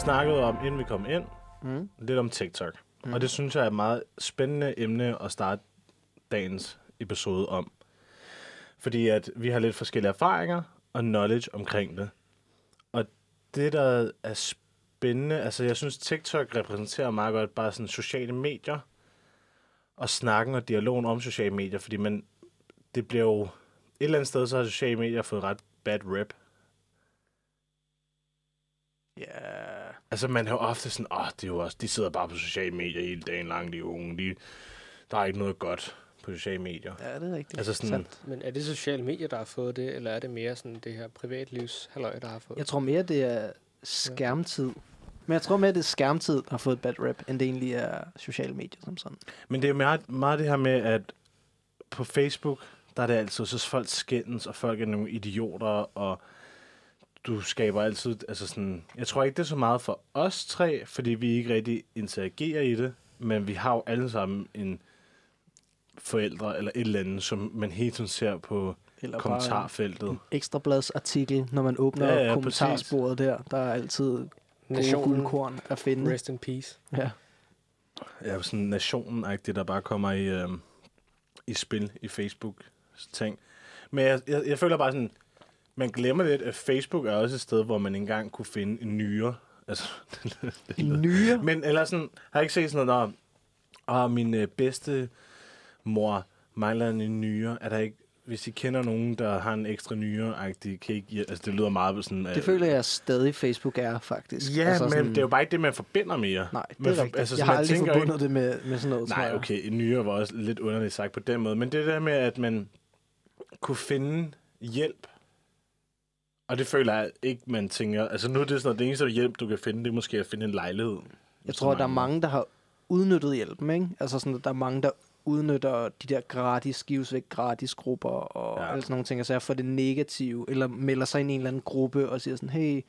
Vi snakkede om, inden vi kom ind, Mm. lidt om TikTok. Mm. Og det synes jeg er et meget spændende emne at starte dagens episode om. Fordi at vi har lidt forskellige erfaringer og knowledge omkring det. Og det, der er spændende, altså jeg synes, TikTok repræsenterer meget godt bare sådan sociale medier og snakken og dialogen om sociale medier, fordi man, det bliver jo, et eller andet sted, så har sociale medier fået ret bad rep. Ja. Altså, man har jo ofte sådan, åh, det er jo også, de sidder bare på sociale medier hele dagen lang, de unge. De, der er ikke noget godt på sociale medier. Ja, det er rigtigt. Altså sådan, Sandt. Men er det sociale medier, der har fået det, eller er det mere sådan det her privatlivs halløj, der har fået Jeg tror mere, det er skærmtid. Men jeg tror mere, det er skærmtid, der har fået et bad rap, end det egentlig er sociale medier som sådan. men det er meget, meget det her med, at på Facebook, der er det altid, så folk skændes, og folk er nogle idioter, og du skaber altid, altså sådan, jeg tror ikke, det er så meget for os tre, fordi vi ikke rigtig interagerer i det, men vi har jo alle sammen en forældre eller et eller andet, som man hele tiden ser på Eller bare kommentarfeltet. en ekstrabladsartikel, når man åbner Ja, ja, kommentarsporet der. Der er altid gode Nationen, guldkorn at finde. rest in peace. Ja. Ja, sådan nationen der bare kommer i, øh, i spil i Facebook-ting. Men jeg, jeg, jeg føler bare sådan, man glemmer lidt, at Facebook er også et sted, hvor man engang kunne finde en nyere. Altså, En nyere. Men eller sådan, har jeg ikke set sådan noget, der, og min øh, bedste mor mangler en nyere. Er der ikke, hvis I kender nogen, der har en ekstra nyere-agtig, ikke, altså det lyder meget sådan... Det føler jeg stadig, Facebook er, faktisk. Ja, altså, men sådan, det er jo bare ikke det, man forbinder mere. Nej, det Man er rigtigt. altså, jeg har aldrig forbundet det med, med sådan noget, Nej, okay, en nyere var også lidt underligt sagt på den måde. Men det der med, at man kunne finde hjælp, og det føler jeg ikke, man tænker... Altså nu er det sådan noget, det eneste hjælp, du kan finde, det er måske at finde en lejlighed. Jeg tror, der er mange, der har udnyttet hjælpen, ikke? Altså sådan, at der er mange, der udnytter de der gratis, gives væk gratis grupper og Ja. alle sådan nogle ting, altså for det negative, eller melder sig ind i en eller anden gruppe og siger sådan, hey,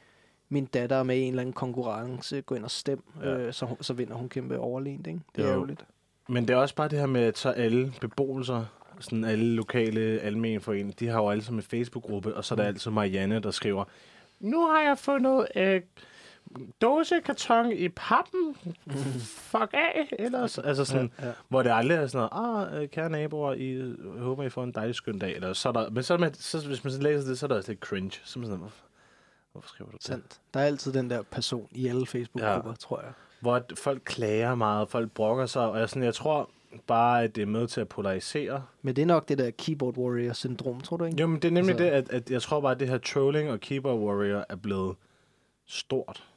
min datter er med i en eller anden konkurrence, gå ind og stem, Ja. øh, så, så vinder hun kæmpe overlegent, ikke? Det er Jo. ærgerligt. Men det er også bare det her med, at så alle beboelser, sådan alle lokale almene foreninger, de har jo alle sammen en Facebook-gruppe, og så er der Mm. altid Marianne, der skriver, nu har jeg fundet øh, dåsekarton i pappen. Fuck af, ellers. Altså sådan, Ja, ja. Hvor det aldrig er sådan noget, ah, øh, kære naboer, I øh, håber, I får en dejlig skøn dag. Eller så er der, men så, man, så, hvis man så læser det, så er der også lidt cringe. Så man sådan, hvorfor, hvorfor skriver du det? Sandt. Der er altid den der person i alle Facebook-grupper, ja. tror jeg. Hvor folk klager meget, folk brokker sig, og jeg, sådan, jeg tror bare, at det er med til at polarisere. Men det er nok det der keyboard warrior-syndrom, tror du ikke? Jo, men det er nemlig Altså- det, at, at jeg tror bare, at det her trolling og keyboard warrior er blevet stort.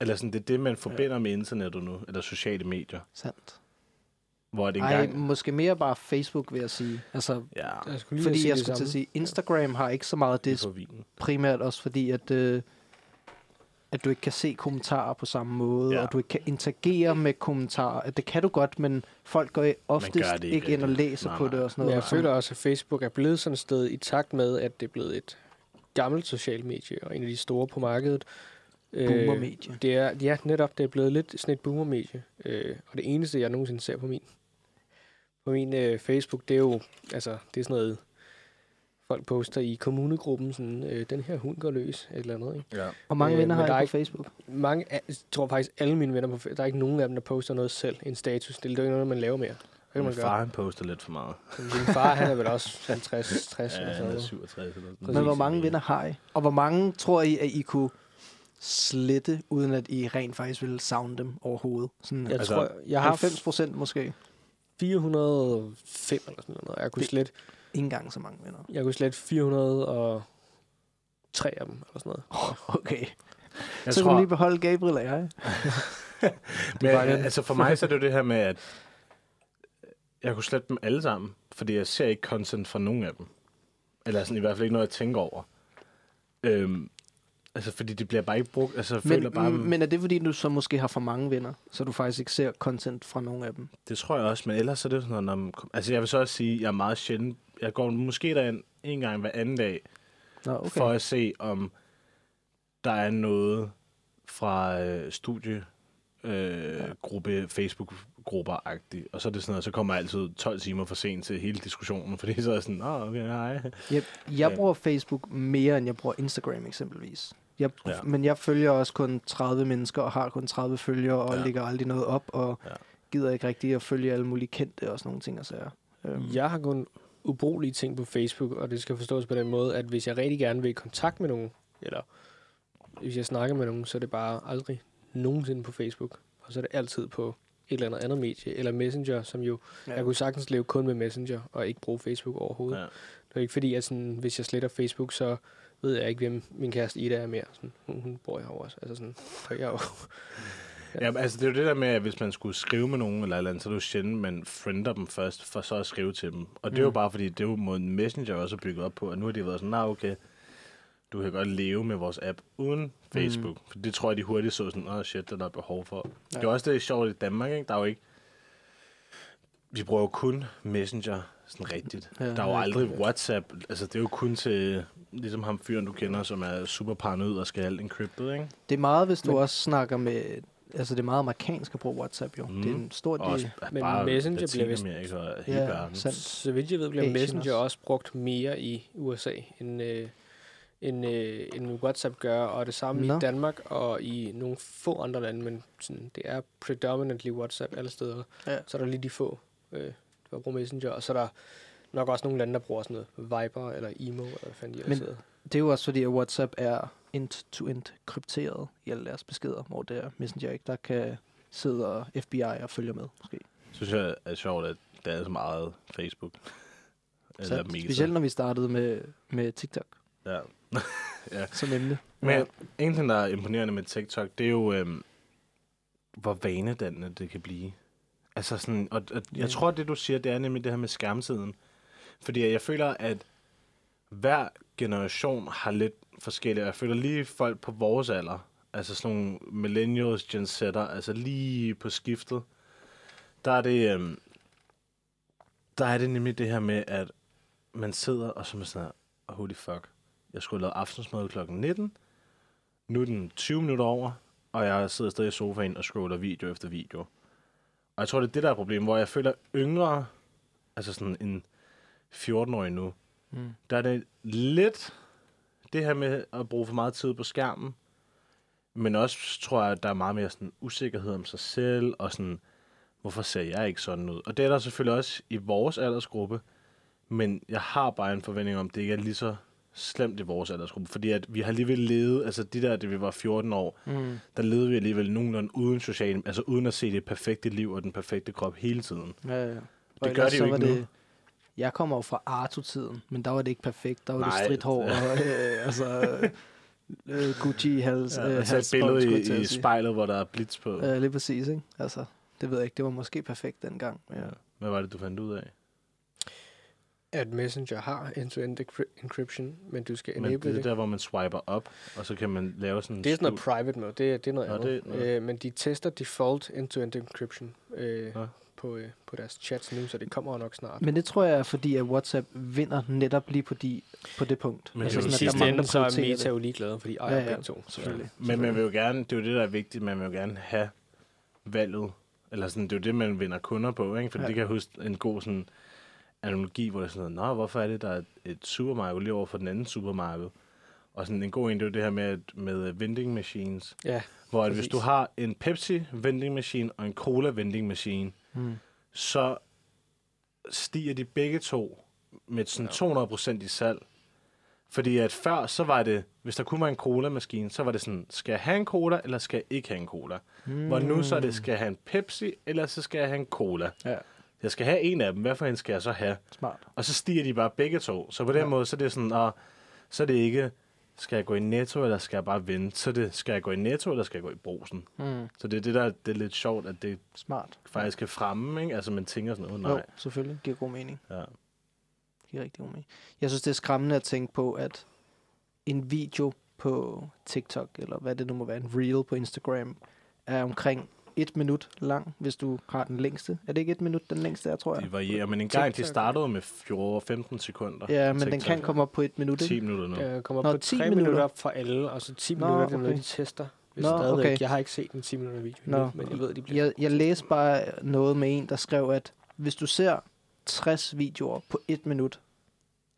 Eller sådan, det er det, man forbinder med internettet nu, eller sociale medier. Sandt. Hvor det Ej, engang... måske mere bare Facebook, vil jeg sige. Altså, ja, Jeg skulle lige fordi sige jeg skulle til at sige, Instagram har ikke så meget det primært også fordi, at, øh, at du ikke kan se kommentarer på samme måde, Ja. og du ikke kan interagere med kommentarer. At Det kan du godt, men folk går oftest gør det ikke, ikke ind og læser Nej, på nej. det og sådan Men noget. jeg Og føler også, at Facebook er blevet sådan et sted i takt med, at det er blevet et gammelt socialt medie, og en af de store på markedet. Øh, Boomer-medie. Det er, ja, netop, det er blevet lidt sådan et boomer-medie. Øh, og det eneste, jeg nogensinde ser på min, på min øh, Facebook, det er jo, altså, det er sådan noget, folk poster i kommunegruppen, sådan, øh, den her hund går løs, et eller andet, ikke? Ja. Hvor mange Øh, venner har jeg på ikke- Facebook? Mange, jeg tror faktisk, alle mine venner på Facebook, der er ikke nogen af dem, der poster noget selv, en status. Det er jo ikke noget, man laver mere. Hvad kan Min man gøre? far, han poster lidt for meget. Din far, han er vel også 50, 60 Ja, eller sådan er noget. 67 eller sådan Præcis. Men hvor mange venner har I? Og hvor mange tror I, at I kunne slette, uden at I rent faktisk ville savne dem overhovedet? Sådan Jeg Altså, tror, jeg har 90 procent måske. 405 eller sådan noget. Jeg kunne Det- slet, Ikke engang så mange venner. jeg kunne slet 403 af dem, eller sådan noget. Okay. Jeg så tror, kan du lige beholde Gabriel og jeg. men, altså for mig så er det jo det her med, at jeg kunne slette dem alle sammen, fordi jeg ser ikke content fra nogen af dem. Eller sådan i hvert fald ikke noget, jeg tænker over. Øhm, altså fordi det bliver bare ikke brugt. Altså jeg føler Men, bare, men er det fordi, du så måske har for mange venner, så du faktisk ikke ser content fra nogen af dem? Det tror jeg også, men ellers så er det sådan noget, når altså jeg vil så også sige, at jeg er meget sjældent, jeg går måske derind en gang hver anden dag, Nå, okay. for at se, om der er noget fra øh, studie, øh, Ja. gruppe, Facebook-grupper-agtigt. Og så er det sådan noget, så kommer jeg altid 12 timer for sent til hele diskussionen, fordi så er jeg sådan, åh, oh, okay, hej. Jeg, jeg bruger Facebook mere, end jeg bruger Instagram eksempelvis. Jeg, Ja. Men jeg følger også kun 30 mennesker, og har kun 30 følgere, og Ja. lægger aldrig noget op, og Ja. gider ikke rigtig at følge alle mulige kendte og sådan nogle ting og sager. Øhm, Jeg har kun ubrugelige ting på Facebook, og det skal forstås på den måde, at hvis jeg rigtig gerne vil i kontakt med nogen, eller hvis jeg snakker med nogen, så er det bare aldrig nogensinde på Facebook. Og så er det altid på et eller andet andet medie, eller Messenger, som jo, ja. Jeg kunne sagtens leve kun med Messenger, og ikke bruge Facebook overhovedet. Ja. Det er ikke fordi, at sådan, hvis jeg sletter Facebook, så ved jeg ikke, hvem min kæreste Ida er mere. Sådan, hun, hun bor jeg også. Altså sådan, og jeg jo, Ja, altså det er jo det der med, at hvis man skulle skrive med nogen eller eller andet, så er det jo sjældent, man friender dem først, for så at skrive til dem. Og det er jo Mm. bare fordi, det er jo måden Messenger også er bygget op på, at nu har de været sådan, nej okay, du kan godt leve med vores app uden Facebook. Mm. For det tror jeg, de hurtigt så sådan, åh oh, shit, det er der er behov for. Ja. Det er også det sjovt i Danmark, ikke? Der er jo ikke, vi bruger jo kun Messenger sådan rigtigt. Ja, der er jo aldrig. WhatsApp, altså det er jo kun til, ligesom ham fyren, du kender, som er super paranoid og skal alt encrypted, ikke? Det er meget, hvis du Men- også snakker med... Altså, det er meget amerikansk at bruge WhatsApp, jo. Mm. Det er en stor Og også del. Men bare Messenger bliver vist- Latinamerika og hele Ja, verden. sandt. så vidt jeg ved, bliver Asien Messenger også. også brugt mere i USA, end, øh, end, øh, end WhatsApp gør, og det samme Nå. i Danmark og i nogle få andre lande, men sådan, det er predominantly WhatsApp alle steder. Ja. Så er der lige de få, øh, der bruger Messenger, og så er der nok også nogle lande, der bruger sådan noget Viber eller Emo, eller hvad fanden de Men- hedder. Det er jo også fordi, at WhatsApp er end-to-end krypteret i alle deres beskeder, hvor det er Messenger ikke, der kan sidde og FBI og følge med, måske. synes jeg er sjovt, at der er så meget Facebook. Eller Så, Meta. specielt når vi startede med, med TikTok Ja. som emne. Men en ting, der er imponerende med TikTok, det er jo, øhm, hvor vanedannende det kan blive. Altså sådan, og, og jeg Ja. tror, det du siger, det er nemlig det her med skærmtiden. Fordi jeg føler, at hver generation har lidt forskellige. Jeg føler lige folk på vores alder, altså sådan nogle millennials, Gen Z'er, altså lige på skiftet, der er det, øhm, der er det nemlig det her med, at man sidder og så er man sådan her, holy fuck, jeg skulle have lavet aftensmad klokken 19, nu er den 20 minutter over, og jeg sidder stadig i sofaen og scroller video efter video. Og jeg tror, det er det, der er problemet, hvor jeg føler yngre, altså sådan en 14-årig nu, Mm. der er det lidt det her med at bruge for meget tid på skærmen, men også tror jeg, at der er meget mere sådan usikkerhed om sig selv, og sådan, hvorfor ser jeg ikke sådan ud? Og det er der selvfølgelig også i vores aldersgruppe, men jeg har bare en forventning om, at det ikke er lige så slemt i vores aldersgruppe, fordi at vi har alligevel levet, altså de der, da vi var 14 år, Mm. der levede vi alligevel nogenlunde uden social, altså uden at se det perfekte liv og den perfekte krop hele tiden. Ja, ja. Og gør ellers de så jo ikke nu. Jeg kommer jo fra Arto-tiden, men der var det ikke perfekt. Der var Nej. det stridt hår og øh, altså, øh, Gucci-hals. Ja, øh, altså et billede i, i spejlet, hvor der er blitz på. Ja, lige præcis, ikke? Altså, det ved jeg ikke. Det var måske perfekt dengang. Ja. Ja. Hvad var det, du fandt ud af? At Messenger har end-to-end encryption, men du skal Men enable det er det. der, hvor man swiper op, og så kan man lave sådan en Det er sådan noget private mode, det er, det er noget Nå, andet. det Øh, men de tester default end-to-end encryption øh, Nå. På, øh, på deres chats nu, så det kommer nok snart. Men det tror jeg er fordi, at WhatsApp vinder netop lige på, de, på det punkt. Men altså, det er jo sidste er ende, så er Meta jo ligeglade, for de ejer Ja, ja, ja. begge to. Selvfølgelig. Men man vil jo gerne, det er jo det, der er vigtigt, man vil jo gerne have valget. Eller sådan, det er jo det, man vinder kunder på, ikke? For ja. Ja. det kan jeg huske en god sådan, analogi, hvor det er sådan noget, Nå, hvorfor er det, der er et supermarked lige over for den anden supermarked? Og sådan en god en, det er jo det her med, med vending machines. Ja, Hvor at hvis du har en Pepsi vending machine og en Cola vending machine, Mm. Så stiger de begge to med sådan 200% i salg. Fordi at før, så var det, hvis der kun var en cola-maskine, så var det sådan, skal jeg have en cola, eller skal jeg ikke have en cola? Mm. Hvor nu så er det, skal jeg have en Pepsi, eller så skal jeg have en cola? Ja, Jeg skal have en af dem, hvad for en skal jeg så have? smart. Og så stiger de bare begge to. Så på den Ja. måde, så er det sådan, og, så er det ikke, skal jeg gå i netto, eller skal jeg bare vente? Så det, skal jeg gå i netto, eller skal jeg gå i brusen? Mm. Så det er det, der det er lidt sjovt, at det Smart. faktisk kan fremme, ikke? Altså man tænker sådan, oh, nej. Jo, selvfølgelig. Giver god mening. Ja. giver rigtig god mening. Jeg synes, det er skræmmende at tænke på, at en video på TikTok, eller hvad det nu må være, en reel på Instagram, er omkring et minut lang, hvis du har den længste. Er det ikke et minut, den længste er, tror jeg? De varierer, men en gang de TikTok. startede med 15 sekunder. Ja, men den kan komme op på et minut, 10 ikke? minutter nu. jeg kommer Nå, på 10 3 minutter. minutter for alle, og så 10 Nå, minutter, det er noget, okay. de tester. Hvis Nå, stadigvæk. okay. Jeg har ikke set en 10 minutter video Nå. endnu, men jeg ved, de bliver... Jeg, jeg læste bare noget med en, der skrev, at hvis du ser 60 videoer på et minut,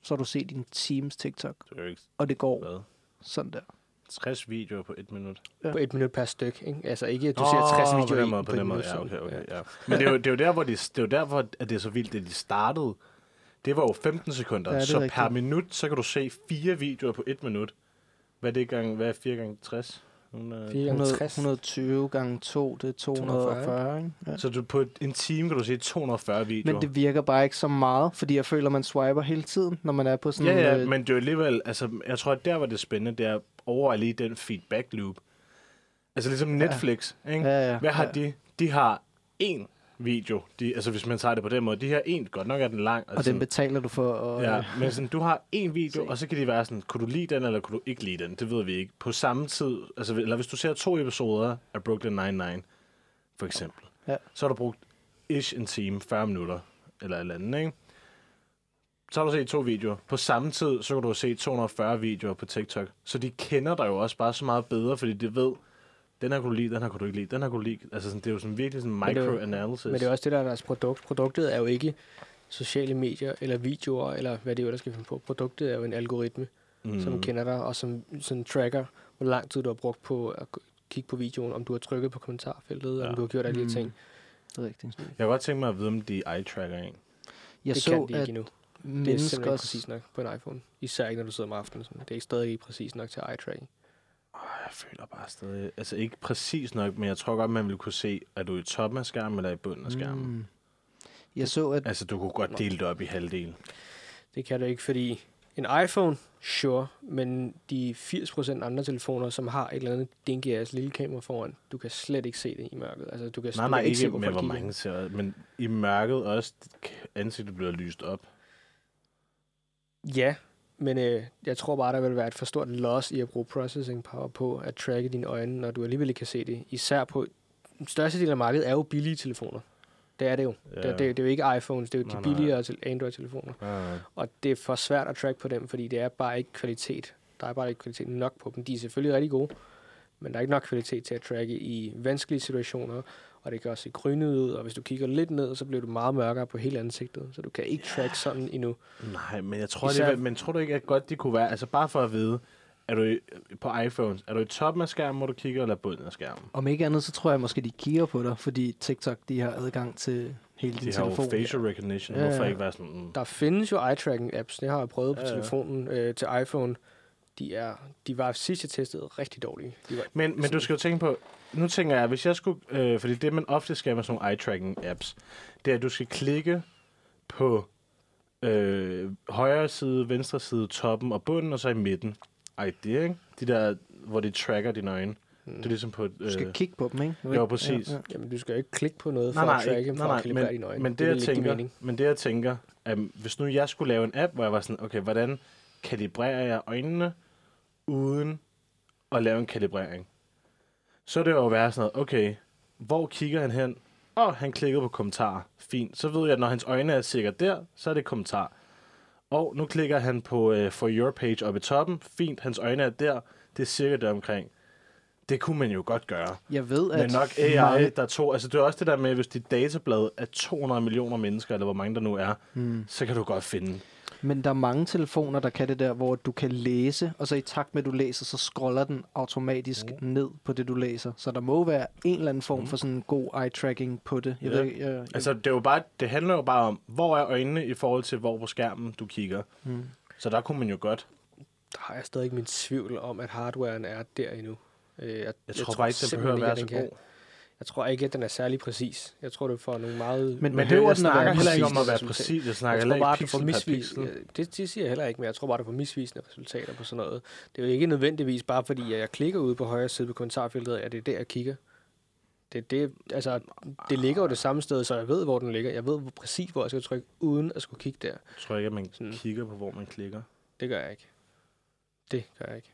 så har du set din teams TikTok, Det ikke og det går hvad? sådan der. 60 videoer på et minut. Ja. På et minut per styk, ikke? Altså ikke, at du Åh, ser 60 på videoer den i måde, på et den måde. minut, Ja, okay, okay, ja. Men det er, jo, det er jo der, hvor de, det er jo derfor, at det er så vildt, at de startede. Det var jo 15 sekunder, Ja, ja, så rigtigt. per minut, så kan du se fire videoer på et minut. Hvad er det gang? Hvad er 4 gange 60? 100. 4 gange 100, 60. 120 gange 2, det er 240, ikke? Ja. Så du, på et- en time kan du se 240 videoer. Men det virker bare ikke så meget, fordi jeg føler, man swiper hele tiden, når man er på sådan ja, ja, øh, men det er alligevel, altså, jeg tror, at der var det spændende, det er over lige den feedback loop. Altså ligesom Netflix, ikke? Ja, ja. Hvad har ja. de? De har én video. De, altså hvis man tager det på den måde. De har en, godt nok er den lang. Og Altså, den betaler du for. Og, Ja, men sådan, du har en video, Se. og så kan de være sådan, kunne du lide den, eller kunne du ikke lide den? Det ved vi ikke. På samme tid, altså, eller hvis du ser to episoder af Brooklyn Nine-Nine, for eksempel, Ja. så har du brugt ish en time, 40 minutter, eller et eller andet, ikke? Så har du set to videoer. På samme tid, så kan du se 240 videoer på TikTok. Så de kender dig jo også bare så meget bedre, fordi de ved, den her kunne du lide, den her kunne du ikke lide, den her kunne du lide. Altså sådan, det er jo sådan virkelig sådan micro-analysis. Men det er også det, der er deres produkt. Produktet er jo ikke sociale medier, eller videoer, eller hvad det er, der skal finde på. Produktet er jo en algoritme, mm. som kender dig, og som sådan tracker, hvor lang tid du har brugt på at kigge på videoen, om du har trykket på kommentarfeltet, ja. Om du har gjort alle de Mm. ting. Det er rigtigt. Jeg kunne godt tænke mig at vide, om de eye-tracker en. Jeg det så, kan de at ikke endnu. Det er simpelthen ikke præcis nok på en iPhone. Især ikke, når du sidder om aftenen. Sådan. Det er stadig ikke præcis nok til eye tracking. Åh, Jeg føler bare stadig... Altså ikke præcis nok, men jeg tror godt, man ville kunne se, er du i toppen af skærmen eller i bunden af skærmen. Mm. Jeg så, at Altså, du kunne godt dele det op i halvdel. Det kan du ikke, fordi en iPhone, sure, men de 80% andre telefoner, som har et eller andet dinky ass lille kamera foran, du kan slet ikke se det i mørket. Altså, du kan, Nej, du nej, kan ikke se, med, hvor mange ser, men i mørket også, ansigtet bliver lyst op. Ja, men øh, jeg tror bare, der vil være et for stort loss i at bruge processing power på at tracke dine øjne, når du alligevel ikke kan se det. Især på... Den største del af markedet er jo billige telefoner. Det er det jo. Ja. Det, det, det er jo ikke iPhones, det er jo Nej, de billigere Android-telefoner. Ja, Og det er for svært at track på dem, fordi det er bare ikke kvalitet. Der er bare ikke kvalitet nok på dem. De er selvfølgelig rigtig gode, men der er ikke nok kvalitet til at tracke i vanskelige situationer, og det kan også se grynet ud, og hvis du kigger lidt ned, så bliver du meget mørkere på hele ansigtet, så du kan ikke track sådan endnu. Nej, men jeg tror Især- alligevel, men tror du ikke, at godt de kunne være, altså bare for at vide, er du i, på iPhones, er du i toppen af skærmen, hvor du kigger, eller bunden af skærmen? om ikke andet, så tror jeg måske, de kigger på dig, fordi TikTok, de har adgang til hele din De har jo telefon. facial recognition, Ja, hvorfor ikke være sådan, mm, Der findes jo eye-tracking-apps, det har jeg prøvet på Ja, ja. telefonen øh, til iPhone. De, er, de var sidst jeg testede rigtig dårlige. De var, Men, men du skal jo tænke på, nu tænker jeg, hvis jeg skulle, øh, fordi det man ofte skal med sådan nogle eye-tracking-apps, det er, at du skal klikke på øh, højre side, venstre side, toppen og bunden, og så i midten. Ej, det er ikke? De der, hvor de tracker dine øjne. mm. Det er ligesom på et... Du skal Øh, kigge på dem, ikke? Jo, præcis. Jamen, du skal ikke klikke på noget for nej, nej, at tracke ikke, dem, for nej, at nej, kalibrere dine men, øjne. men det, vil jeg tænker, men det jeg tænker, at hvis nu jeg skulle lave en app, hvor jeg var sådan, okay, hvordan kalibrerer jeg øjnene, uden at lave en kalibrering? Så er det jo at være sådan noget, okay, hvor kigger han hen? Oh, han klikkede på kommentar. Fint. Så ved jeg, at når hans øjne er sikkert der, så er det kommentar. Og nu klikker han på uh, For Your page oppe i toppen. Fint, hans øjne er der. Det er cirka der omkring. Det kunne man jo godt gøre. Jeg ved, at Men nok AI, mange- der tog... Altså, det er også det der med, hvis dit datablad er 200 millioner mennesker, eller hvor mange der nu er, Hmm. så kan du godt finde... Men der er mange telefoner, der kan det der, hvor du kan læse, og så i takt med, at du læser, så scroller den automatisk Mm. ned på det, du læser. Så der må være en eller anden form Mm. for sådan en god eye-tracking på det. Jeg Ja. ved, ikke, jeg, jeg, Altså, det, er jo bare, det handler jo bare om, hvor er øjnene i forhold til, hvor på skærmen du kigger. hmm. Så der kunne man jo godt... Der har jeg stadig ikke min tvivl om, at hardwaren er der endnu. Øh, Jeg, Jeg, tror bare ikke, den behøver at være så god. Jeg tror ikke, at den er særlig præcis. Jeg tror, du får nogle meget... Men- Men det, at snakker heller ikke om at være præcis. Jeg snakker jeg tror bare, at du får misvis... Ja, Det, det siger jeg heller ikke, men jeg tror bare, du får misvisende resultater på sådan noget. Det er jo ikke nødvendigvis bare fordi, at jeg klikker ude på højre side på kommentarfeltet, at det er der, jeg kigger. Det, er det, altså, det ligger jo det samme sted, så jeg ved, hvor den ligger. Jeg ved hvor præcis, hvor jeg skal trykke, uden at skulle kigge der. Jeg tror ikke, at man Sådan. kigger på, hvor man klikker. Det gør jeg ikke. Det gør jeg ikke.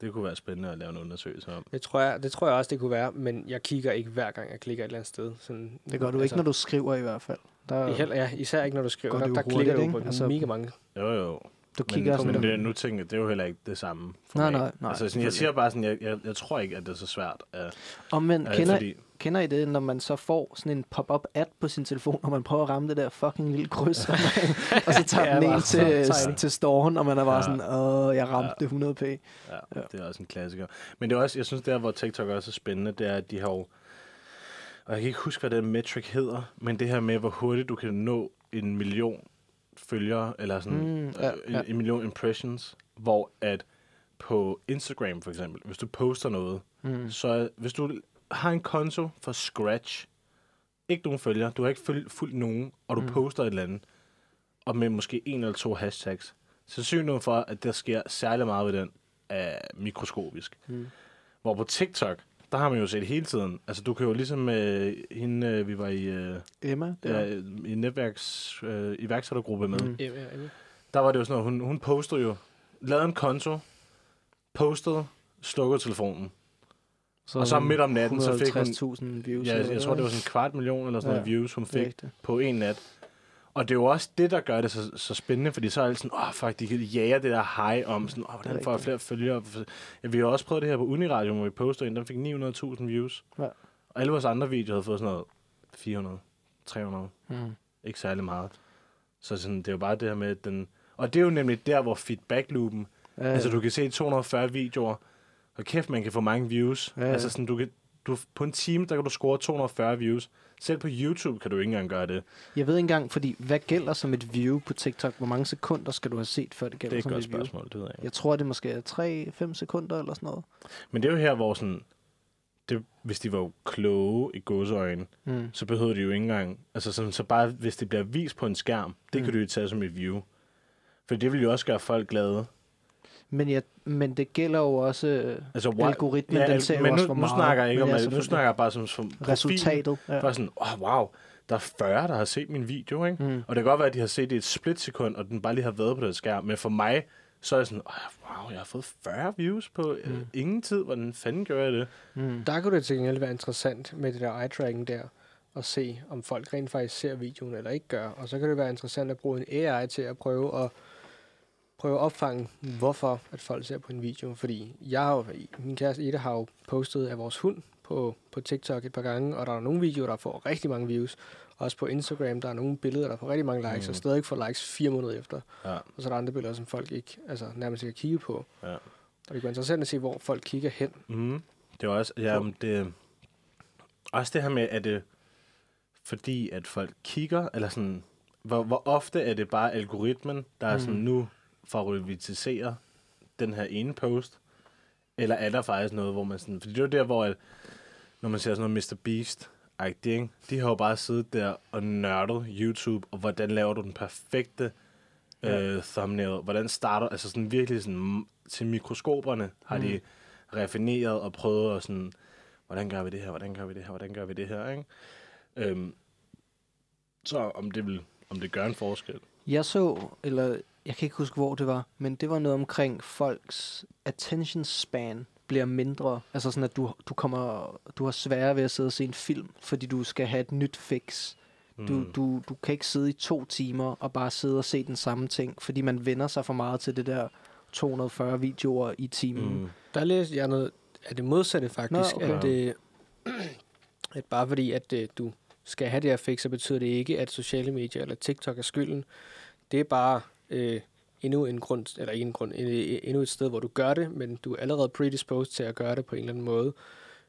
Det kunne være spændende at lave en undersøgelse om. Det tror, jeg, det tror jeg også, det kunne være, men jeg kigger ikke hver gang, jeg klikker et eller andet sted. Sådan, Det gør du ikke, når du skriver i hvert fald. Der, I heller, ja, især ikke, når du skriver. Der, der klikker du på Altså- altså, mega mange. Jo, jo. Du Men, kigger men sådan... det, nu tænker jeg, det er jo heller ikke det samme. For Nej, mig. nej, nej, Altså, sådan, jeg siger bare sådan, jeg, jeg, jeg tror ikke, at det er så svært. Uh, Og men, uh, kender, fordi, kender I det, når man så får sådan en pop-up ad på sin telefon, og man prøver at ramme det der fucking lille kryds, og, man, og så tager Ja, den en til, tegning. til storen, og man er bare Ja. sådan, åh, jeg ramte Ja. det 100p. ja, Ja. ja, det er også en klassiker. Men det er også, jeg synes, der hvor TikTok også er spændende, det er, at de har jo, og jeg kan ikke huske, hvad den metric hedder, men det her med, hvor hurtigt du kan nå en million følgere, eller sådan Mm, ja, ja, en, ja. en million impressions, hvor at på Instagram for eksempel, hvis du poster noget, Mm. Så hvis du har en konto for Scratch, ikke nogen følger, du har ikke føl- fulgt nogen, og du Mm. poster et eller andet, og med måske en eller to hashtags, så synligheden for, at der sker særlig meget ved den, er mikroskopisk. Mm. Hvor på TikTok, der har man jo set hele tiden. Altså, du kan jo ligesom øh, hende, øh, vi var i, øh, Emma, ja. der. i netværks øh, iværksættergruppe med. Mm. Mm. Ja, ja. Der var det jo sådan noget, hun, hun postede jo, lavede en konto, postede, slukkede telefonen. Og så midt om natten, så fik hun... 150.000 views. Ja, eller jeg tror, det var sådan en kvart million eller sådan Ja. noget views, hun fik Rigtigt. på en nat. Og det er jo også det, der gør det så, så spændende, fordi så er alle sådan, åh, oh, fuck, de kan jage det der high om, sådan, åh, oh, hvordan får jeg flere følgere? Ja, vi har også prøvet det her på Uniradio, hvor vi postede en, den fik 900.000 views. Ja. Og alle vores andre videoer havde fået sådan noget 400, 300, Mm. ikke særlig meget. Så sådan, det er jo bare det her med, den... Og det er jo nemlig der, hvor feedback-loopen... Ja, Altså, du kan se 240 videoer, og kæft, man kan få mange views. Ja, ja. Altså, sådan, du kan, du, på en time, der kan du score 240 views. Selv på YouTube kan du ikke engang gøre det. Jeg ved ikke engang, fordi hvad gælder som et view på TikTok? Hvor mange sekunder skal du have set, før det Det gælder er et som godt et view? spørgsmål, det ved jeg ikke. Jeg tror, det måske er 3-5 sekunder eller sådan noget. Men det er jo her, hvor sådan... Det, hvis de var kloge i gåseøjne, Mm. så behøver de jo ikke engang... Altså, sådan, så bare hvis det bliver vist på en skærm, det Mm. kan du jo tage som et view. For det vil jo også gøre folk glade. Men, jeg, men det gælder jo også øh, Altså, why- algoritmen, den ser jo men også, nu, hvor nu meget. snakker jeg ikke men om, ja, at, nu snakker jeg bare som, som profil. resultatet. Ja. Bare sådan, oh, wow, der er 40, der har set min video, ikke? Mm. Og det kan godt være, at de har set det i et splitsekund, og den bare lige har været på det skærm. Men for mig, så er jeg sådan, oh, wow, jeg har fået 40 views på mm. Mm. øh, ingen tid. Hvordan fanden gør jeg det? Mm. Der kunne det til gengæld være interessant med det der eye-tracking der, og se, om folk rent faktisk ser videoen eller ikke gør. Og så kan det være interessant at bruge en AI til at prøve at prøve at opfange, hvorfor at folk ser på en video. Fordi jeg har jo, min kæreste Ida har jo postet af vores hund på, på TikTok et par gange, og der er nogle videoer, der får rigtig mange views. Også på Instagram, der er nogle billeder, der får rigtig mange likes, Mm. mm. og stadig får likes fire måneder efter. Ja. Og så er der andre billeder, som folk ikke altså, nærmest ikke har kigget på. Ja. Og det kan interessant at se, hvor folk kigger hen. Mm. Det er også, ja, det, også det her med, at det fordi, at folk kigger, eller sådan, hvor, hvor ofte er det bare algoritmen, der er Mm. sådan, nu favoritiserer den her ene post, eller er der faktisk noget, hvor man sådan, fordi det er jo der, hvor, at, når man ser sådan noget Mr. Beast, ikke? De har jo bare siddet der og nørdet YouTube, og hvordan laver du den perfekte Ja. øh, thumbnail, hvordan starter, altså sådan virkelig sådan, til mikroskoperne har Mm. de raffineret og prøvet at sådan, hvordan gør vi det her, hvordan gør vi det her, hvordan gør vi det her, ikke? Øhm, så om det vil, om det gør en forskel. Jeg så, eller jeg kan ikke huske, hvor det var, men det var noget omkring folks attention span bliver mindre. Altså sådan, at du, du, kommer, du har sværere ved at sidde og se en film, fordi du skal have et nyt fix. Du, Mm. du, du kan ikke sidde i to timer og bare sidde og se den samme ting, fordi man vender sig for meget til det der 240 videoer i timen. Mm. Der læste jeg noget af det modsatte faktisk, Nå, okay. at, øh, at bare fordi, at øh, du skal have det her fix, så betyder det ikke, at sociale medier eller TikTok er skylden. Det er bare øh, endnu en grund, eller ikke en grund, en- endnu et sted, hvor du gør det, men du er allerede predisposed til at gøre det på en eller anden måde.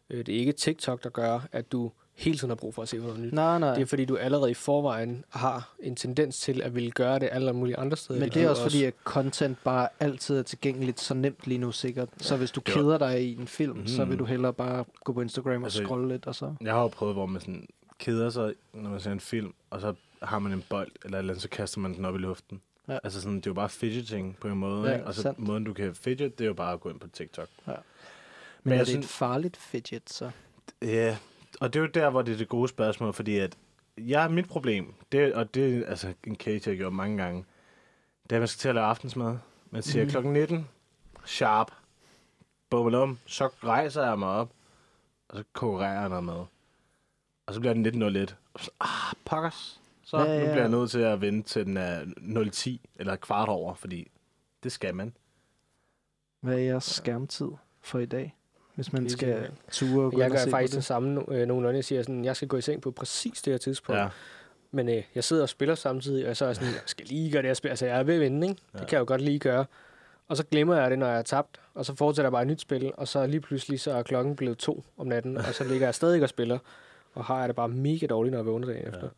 Øh, det er ikke TikTok, der gør, at du hele tiden har brug for at se noget nyt. Nej, nej. Det er fordi, du allerede i forvejen har en tendens til at ville gøre det alle mulige andre steder. Men det er også fordi, at content bare altid er tilgængeligt så nemt lige nu sikkert. Så hvis du keder dig i en film, mm. så vil Mhm. du hellere bare gå på Instagram og Altså, scrolle lidt, og så... Jeg har jo prøvet, hvor man sådan keder sig, når man ser en film, og så har man en bold, eller et eller andet, så kaster man den op i luften. Ja. Altså sådan, det er jo bare fidgeting på en måde, Ja, ikke? Og så sandt. måden, du kan fidget, det er jo bare at gå ind på TikTok. Ja. Men, Men er det synes- et farligt fidget, så? Ja, og det er jo der, hvor det er det gode spørgsmål, fordi at jeg, mit problem, det, og det er altså en case, jeg har gjort mange gange, det er, at man skal til at lave aftensmad. Man siger mm. klokken 19, sharp, bummelum, så rejser jeg mig op, og så konkurrerer jeg noget mad. Og så bliver den 19.01. Og så, ah, pokkers. Så Ja, ja, ja, nu ja. bliver jeg nødt til at vente til den er 0.10, eller kvart over, fordi Det skal man. Hvad er jeres skærmtid for i dag? Hvis man skal ture og gå Jeg gør faktisk det samme no- øh, nogenlunde. Jeg siger sådan, jeg skal gå i seng på præcis det her tidspunkt. Ja. Men øh, jeg sidder og spiller samtidig, og så er jeg sådan, jeg skal lige gøre det, jeg spiller. Altså, jeg er ved at vinde, ikke? Ja. Det kan jeg jo godt lige gøre. Og så glemmer jeg det, når jeg er tabt, og så fortsætter jeg bare et nyt spil, og så lige pludselig så er klokken blevet to om natten, og så ligger jeg stadig og spiller, og har jeg det bare mega dårligt, når jeg vågner dagen efter.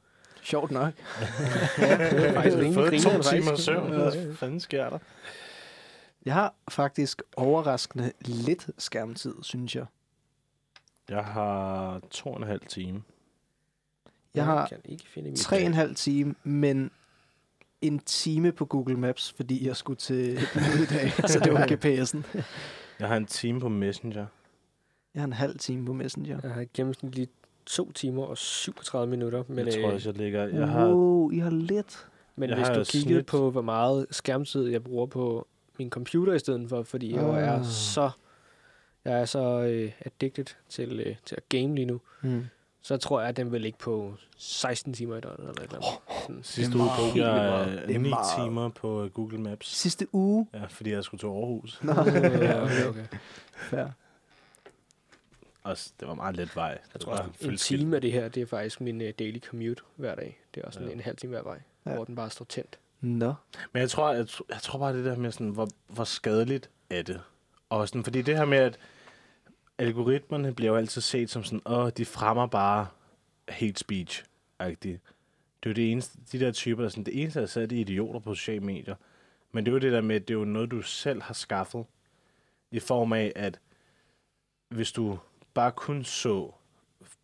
Sjovt nok. Ja, det er faktisk rimelig Fået to timer søvn. Hvad fanden sker der? Jeg har faktisk overraskende lidt skærmtid, synes jeg. Jeg har to og en halv time. Jeg har kan ikke finde tre og en halv time, men en time på Google Maps, fordi jeg skulle til et møde i dag, så det var GPS'en. Jeg har en time på Messenger. Jeg har en halv time på Messenger. Jeg har gennemsnitligt to timer og 37 minutter. Men, jeg tror øh, også, jeg ligger... Jeg har, Wow, I har lidt. men jeg hvis har du kiggede snit. på, hvor meget skærmtid jeg bruger på min computer i stedet for, fordi jeg Ah. er så jeg er så øh, addicted til, øh, til at game lige nu, Mm. så tror jeg, at den vil ligge på 16 timer i døgnet. Eller et eller andet. Sidste uge brugte jeg vildt. Det er øh, ni meget. timer på øh, Google Maps. Sidste uge. Ja, fordi jeg skulle til Aarhus. Nå, Ja, okay, okay. fair. Og s- det var meget let vej. Jeg tror også, en skidt. time af det her, det er faktisk min uh, daily commute hver dag. Det er også sådan Ja. en halv time hver vej, Ja. hvor den bare står tændt. Nå. Men jeg tror, jeg, jeg tror bare det der med, sådan, hvor, hvor skadeligt er det. Og sådan, fordi det her med, at algoritmerne bliver jo altid set som sådan, åh, de fremmer bare hate speech -agtigt. Det er jo det eneste, de der typer, der sådan, det eneste, der er det er idioter på sociale medier. Men det er jo det der med, at det er jo noget, du selv har skaffet. I form af, at hvis du bare kun så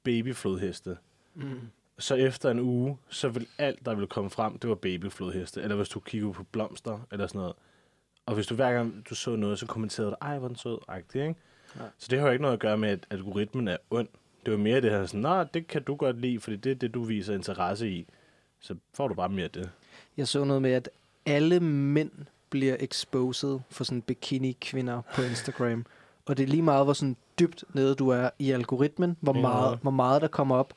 babyflodheste, Mm. så efter en uge, så vil alt, der vil komme frem, det var babyflodheste. Eller hvis du kigger på blomster, eller sådan noget. Og hvis du hver gang du så noget, så kommenterede du, ej, hvor den sød, agtig, ikke? Ja. Så det har jo ikke noget at gøre med, at algoritmen er ond. Det var mere det her sådan, nå, det kan du godt lide, fordi det er det, du viser interesse i. Så får du bare mere af det. Jeg så noget med, at alle mænd bliver exposed for sådan bikini-kvinder på Instagram. Og det er lige meget, hvor sådan dybt nede du er i algoritmen, hvor Ja. meget, hvor meget der kommer op.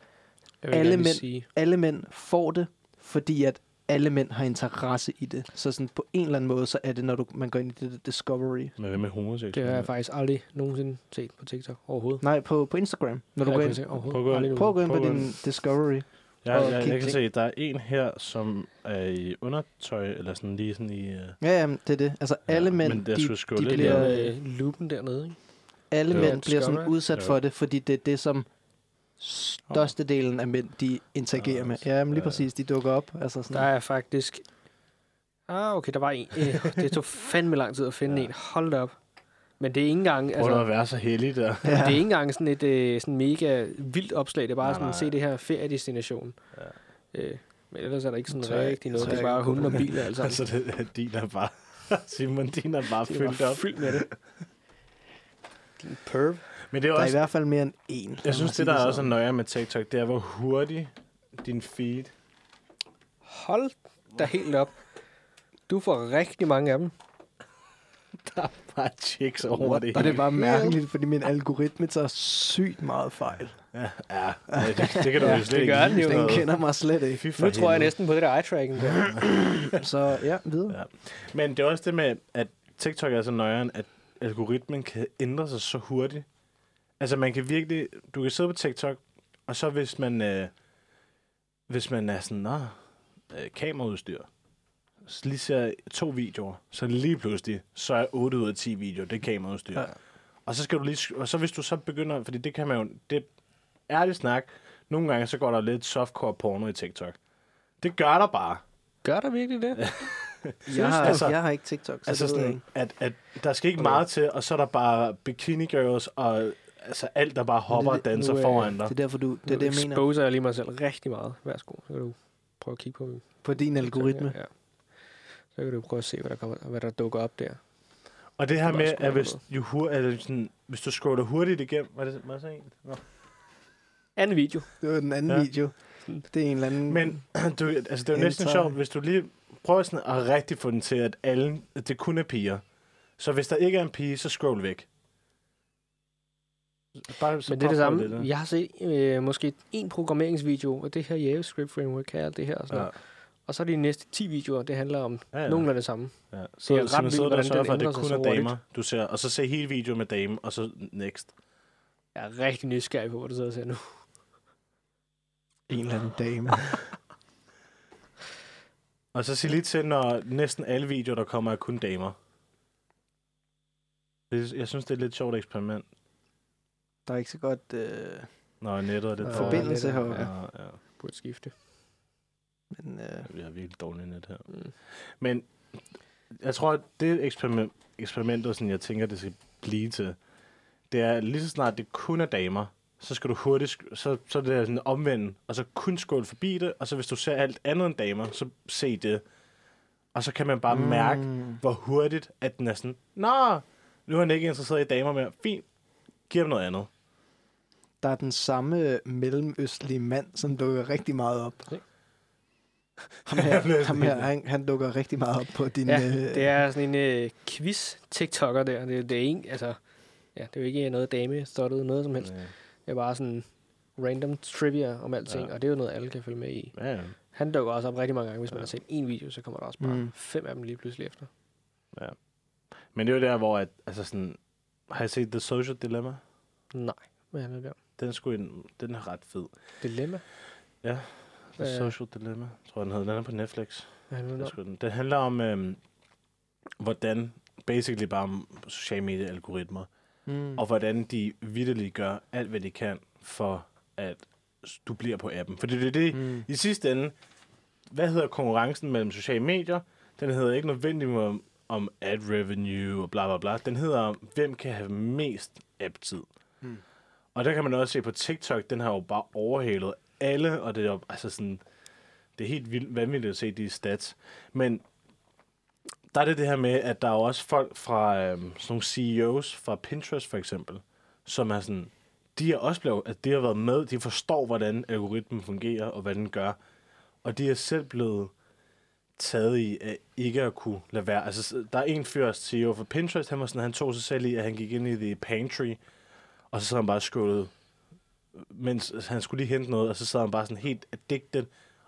Jeg vil Alle mænd- sige, Alle mænd får det, fordi at alle mænd har interesse i det. Så sådan på en eller anden måde, så er det, når du, man går ind i det der discovery. Men hvad med homoseksuelle? det har jeg faktisk aldrig nogensinde set på TikTok overhovedet. Nej, på, på Instagram. Når du går ind, Prøv at gå ind. på gå din discovery. Jeg, og jeg, jeg kan se, der er en her, som er i undertøj, eller sådan lige sådan i... Uh, Ja, jamen, det er det. Altså Ja, alle mænd, men det de, de lidt bliver, øh, loopen dernede, ikke? alle Jo. mænd bliver sådan udsat Jo. for det, fordi det er det, som størstedelen af mænd, de interagerer Ja, med. Ja, men lige ja. præcis, de dukker op. Altså Der sådan, er faktisk... Ah, okay, der var en. Øh, det tog fandme lang tid at finde Ja. en. Hold da op. Men det er ikke engang... Prøv altså, Altså, at være så heldig der. det er ikke engang sådan et øh, sådan mega vildt opslag. Det er bare Nej, sådan, nej. se det her feriedestination. Ja. Øh, men ellers er der ikke sådan jeg- rigtig noget. Det er bare hunde og biler, altså. Altså, det, din er bare... Simon, din er bare det er fyldt bare op. fyldt med det. Din perv. Men det er der er i også... hvert fald mere end én. lad Jeg synes, det, der er også nøje med TikTok, det er, hvor hurtigt din feed... Hold da helt op. Du får rigtig mange af dem. Der er bare chicks over det Og det er bare mærkeligt, fordi min algoritme tager sygt meget fejl. Ja, ja det, det kan du Ja, jo slet det ikke gør den jo. Den Noget. kender mig slet ikke. Fy for Nu tror jeg næsten på det der eye-tracking der. Så ja, videre. Ja. Men det er også det med, at TikTok er så nøjeren, at algoritmen kan ændre sig så hurtigt. Altså man kan virkelig, du kan sidde på TikTok, og så hvis man, øh, hvis man er sådan, nå, øh, kameraudstyr, så lige ser to videoer, så lige pludselig, så er 8 ud af 10 videoer, det er kameraudstyr. Ja. Og så skal du lige, og så hvis du så begynder, fordi det kan man jo, det er ærligt snak, nogle gange så går der lidt softcore porno i TikTok. Det gør der bare. Gør der virkelig det? Jeg har, altså- jeg har ikke TikTok, så Altså det ved jeg sådan, ikke. at, at der skal ikke Okay. meget til, og så er der bare bikini girls, og altså alt, der bare hopper det- og danser nu, øh, foran Det dig. er derfor, du, det er Nu det, jeg mener. jeg lige mig selv rigtig meget. Værsgo, så kan du prøve at kigge på min På din algoritme. Ja. Så kan du prøve at se, hvad der, kommer, hvad der dukker op der. Og det her med, at hvis, jo hur, altså sådan, hvis du scroller hurtigt igennem, hvad er det, det så en? Nå. Anden video. Det var den anden Ja. video. Det er en eller anden... Men du, altså, det er jo næsten sjovt, hvis du lige prøver sådan at rigtig få den til, at alle, at det kun er piger. Så hvis der ikke er en pige, så scroll væk. Bare, så Men det er det samme. der. Jeg har set øh, måske en programmeringsvideo, og det her JavaScript framework kan alt det her. Og, sådan Ja. noget. Og så er de næste 10 videoer, det handler om Ja, ja, nogenlunde det samme. Ja. Det er Så, ret så vildt, sidder der og hvordan sørger den for, at det kun så er damer, du ser. Og så se hele videoen med dame, og så next. Jeg er rigtig nysgerrig på, hvad du sidder og ser nu. En eller anden dame. Og så sig lige til, når næsten alle videoer, der kommer, er kun damer. Det, jeg synes, det er et lidt sjovt eksperiment, Der er ikke så godt... Øh, når nettet er lidt. Forbindelse heroppe. Ja, Ja, ja. burde skifte. Men øh, Vi har virkelig dårligt net her. Mm. Men jeg tror, at det eksperiment, eksperimentet, sådan jeg tænker, det skal blive til, det er lige så snart det kun er damer, så skal du hurtigt, så, så er det sådan omvendt, og så kun skål forbi det, og så hvis du ser alt andet end damer, så se det. Og så kan man bare mm. mærke, hvor hurtigt, at den er sådan, Nå, nu er han ikke interesseret i damer mere. Fint, giv ham noget andet. Der er den samme mellemøstlige mand, som dukker rigtig meget op. Ja. Ham her, ham her han, han dukker rigtig meget op på din... Ja, øh, det er sådan en øh, quiz-tiktoker der. Det, det er en, altså, ja, det er jo ikke noget dame stottet noget som helst. Ja, Det er bare sådan random trivia om alting, Ja. ja. og det er jo noget, alle kan følge med i. ja. Han dukker også op rigtig mange gange. Hvis man Ja. har set en video, så kommer der også bare Mm. fem af dem lige pludselig efter. Men det er jo der, hvor at, altså sådan, har jeg set The Social Dilemma? Nej, hvad handler det om? Den, er sgu en, den er ret fed. Dilemma? The Hvad- Social Dilemma, tror jeg, den hedder. Den er på Netflix. Sgu den. det handler om, øhm, hvordan, basically bare om sociale medie-algoritmer, mm. og hvordan de vidderligt gør alt, hvad de kan, for at du bliver på appen. For det er det, Mm. i sidste ende, hvad hedder konkurrencen mellem sociale medier? Den hedder ikke nødvendigvis om, om ad revenue og bla bla bla. Den hedder om, hvem kan have mest app-tid. Mm. Og der kan man også se på TikTok, den har jo bare overhalet alle, og det er jo altså sådan, det er helt vildt vanvittigt at se de stats. Men der er det det her med, at der er jo også folk fra øhm, sådan nogle CEOs fra Pinterest for eksempel, som er sådan, de er også blevet, at de har været med, de forstår, hvordan algoritmen fungerer, og hvad den gør. Og de er selv blevet taget i at ikke at kunne lade være. Altså, der er en fyr, CEO for Pinterest, han, var sådan, han tog sig selv i, at han gik ind i the pantry, og så sad han bare scrollet, mens han skulle lige hente noget, og så sad han bare sådan helt addicted,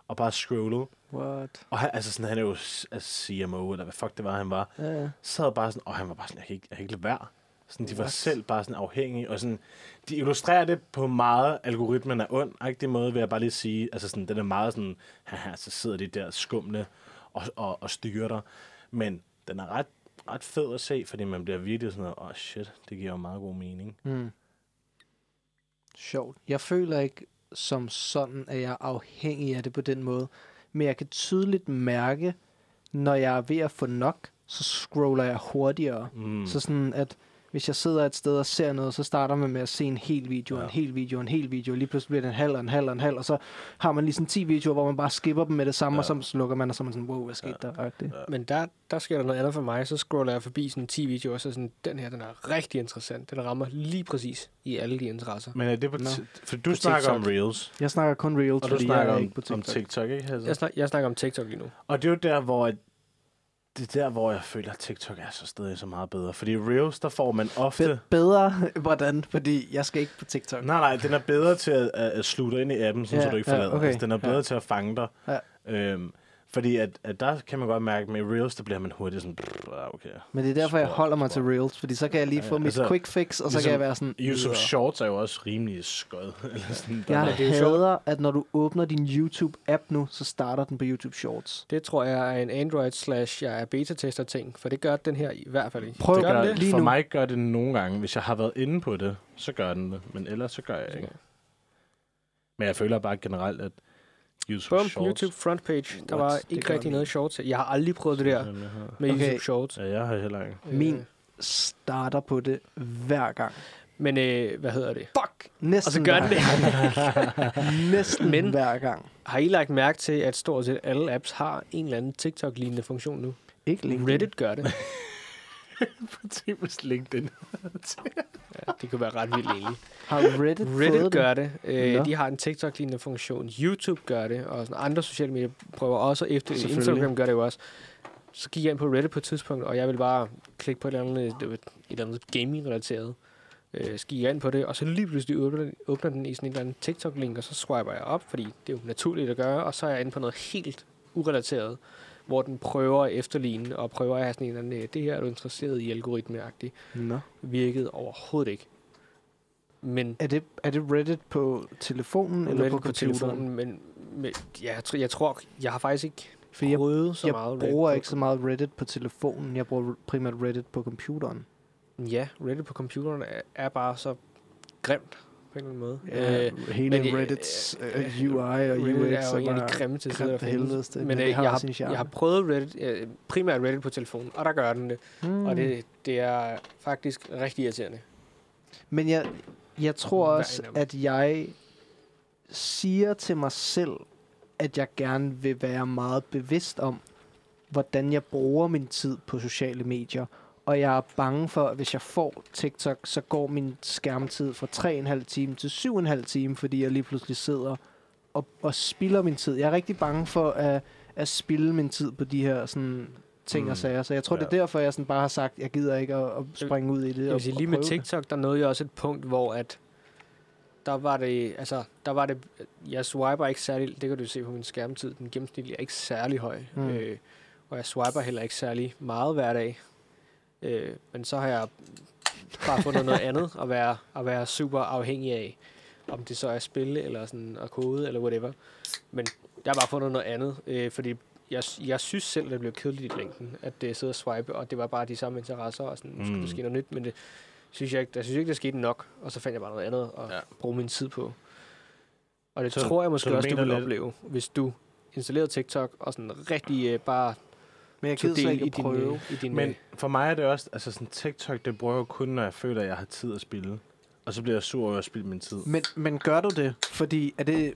og bare scrollede. What? Og han, altså sådan, han er jo altså CMO, eller hvad fuck det var, han var. Ja. Sad bare sådan, og han var bare sådan, jeg kan ikke, jeg kan ikke lade være. Sådan, de var What? selv bare sådan afhængige, og sådan, de illustrerer det på meget, algoritmen er ond, ikke det måde, vil jeg bare lige sige, altså sådan, den er meget sådan, haha, så sidder de der skumle og, og, og styrer dig, men den er ret, ret fed at se, fordi man bliver virkelig sådan, åh oh shit, det giver jo meget god mening. Mm. Sjovt. Jeg føler ikke som sådan, at jeg er afhængig af det på den måde. Men jeg kan tydeligt mærke, når jeg er ved at få nok, så scroller jeg hurtigere. Mm. Så sådan, at hvis jeg sidder et sted og ser noget, så starter man med at se en hel video, Ja. en hel video, en hel video. Lige pludselig bliver det en halv og en halv og en halv, og så har man lige sådan 10 videoer, hvor man bare skipper dem med det samme, Ja. og så slukker man, og så er man sådan, wow, hvad skete Ja. der? Ja. Men der, der sker der noget andet for mig. Så scroller jeg forbi sådan 10 videoer, og så sådan, den her, den er rigtig interessant. Den rammer lige præcis i alle de interesser. Men er det på, t- for du På snakker om TikTok. Reels, Jeg snakker kun Reels, og du fordi jeg snakker er om, ikke på om TikTok. TikTok, ikke? Altså? Jeg, snak, jeg snakker om TikTok lige nu. Og det er jo der, hvor det er der, hvor jeg føler, at TikTok er så stadig så meget bedre. Fordi Reels, der får man ofte... Be- bedre, hvordan? Fordi jeg skal ikke på TikTok. Nej, nej, den er bedre til at, at, at slutte ind i appen, sådan, ja, Ja, så du ikke ja, forlader. okay, altså, den er bedre ja. til at fange dig. Ja. Øhm, fordi at, at der kan man godt mærke, at med Reels, der bliver man hurtigt sådan, "Pff, ah, okay. Men det er derfor, jeg holder mig til Reels, fordi så kan jeg lige Ja, få mit altså, quick fix, og så ligesom kan jeg være sådan... YouTube. Shorts er jo også rimelig skød. Eller sådan, der Jeg er- er sjovt. hader, at når du åbner din YouTube-app nu, så starter den på YouTube Shorts. Det tror jeg er en Android slash, jeg er beta-tester ting, for det gør den her i hvert fald ikke. Prøv det gør gør, det? lige for nu. mig gør det nogle gange. Hvis jeg har været inde på det, så gør den det. Men ellers så gør jeg ikke. Men jeg føler bare generelt, at YouTube Bum, Shorts... YouTube front page. Der What? var ikke rigtig noget shorts. Jeg har aldrig prøvet det der med Okay. YouTube shorts. Ja, jeg har heller ikke. Min Øh, starter på det hver gang. Men øh, hvad hedder det? Fuck! Næsten Og så gør den det. Næsten Men- hver gang. Har I lagt mærke til, at stort set alle apps har en eller anden TikTok-lignende funktion nu? Ikke LinkedIn. Reddit gør det. Tænk, hvis LinkedIn. Ja, det kunne være ret vildt egentlig. Har Reddit, Reddit fået gør det. Øh, de har en TikTok-lignende funktion. YouTube gør det, og sådan andre sociale medier prøver også efter. Instagram gør det jo også. Så gik jeg ind på Reddit på et tidspunkt, og jeg ville bare klikke på et eller andet, et eller andet gaming-relateret. Øh, så gik jeg ind på det, og så lige pludselig åbner, den- åbner den i sådan en eller anden TikTok-link, og så swiper jeg op, fordi det er jo naturligt at gøre, og så er jeg inde på noget helt urelateret, hvor den prøver at efterligne og prøver at have sådan en eller anden, det her er du interesseret i algoritmeagtigt, Nå. virkede overhovedet ikke. Men Er det, er det Reddit på telefonen eller Reddit på computeren? telefonen, men, men ja, jeg, tror, jeg tror, jeg har faktisk ikke Fordi jeg, så jeg meget bruger Reddit ikke så meget Reddit på telefonen. Jeg bruger primært Reddit på computeren. Ja, Reddit på computeren er, er bare så grimt på en eller anden måde. Ja, Øh, hele men, øh, Reddits øh, uh, UI og Reddit UX er jo en af de bare grimme til sider, der grimt af findes. Men, men øh, jeg, har, jeg har prøvet Reddit, øh, primært Reddit på telefonen, og der gør den det. Mm. Og det, det er faktisk rigtig irriterende. Men jeg, jeg tror også, at jeg siger til mig selv, at jeg gerne vil være meget bevidst om, hvordan jeg bruger min tid på sociale medier. Og jeg er bange for, at hvis jeg får TikTok, så går min skærmtid fra 3,5 time til 7,5 time, fordi jeg lige pludselig sidder og, og spilder min tid. Jeg er rigtig bange for at, at spilde min tid på de her sådan, ting Mm. og sager. Så jeg tror, ja. det er derfor, jeg sådan bare har sagt, at jeg gider ikke at, at springe ud i det. Jeg og, vil sige, og lige med det. TikTok, der nåede jeg også et punkt, hvor at der var det, altså, der var det, jeg swiper ikke særlig, det kan du se på min skærmtid, den gennemsnitlige er ikke særlig høj, mm. øh, og jeg swiper heller ikke særlig meget hver dag, øh, men så har jeg bare fundet noget andet at være, at være super afhængig af, om det så er spil, eller sådan at kode, eller whatever, men jeg har bare fundet noget andet, øh, fordi jeg, jeg synes selv, at det blev kedeligt i længden, at det sidder og swipe, og det var bare de samme interesser, og sådan, mm. skulle Mm. der ske noget nyt, men det synes jeg ikke, jeg synes ikke, det skete nok, og så fandt jeg bare noget andet at Ja. bruge min tid på. Og det Så- tror jeg måske så også, du mener vil lidt- opleve, hvis du installerede TikTok, og sådan rigtig øh, bare Men jeg gider del ikke i at din, prøve. øh, i din Men for mig er det også, altså sådan TikTok, det bruger jeg jo kun, når jeg føler, at jeg har tid at spille. Og så bliver jeg sur over at spille min tid. Men, men gør du det? Fordi er det...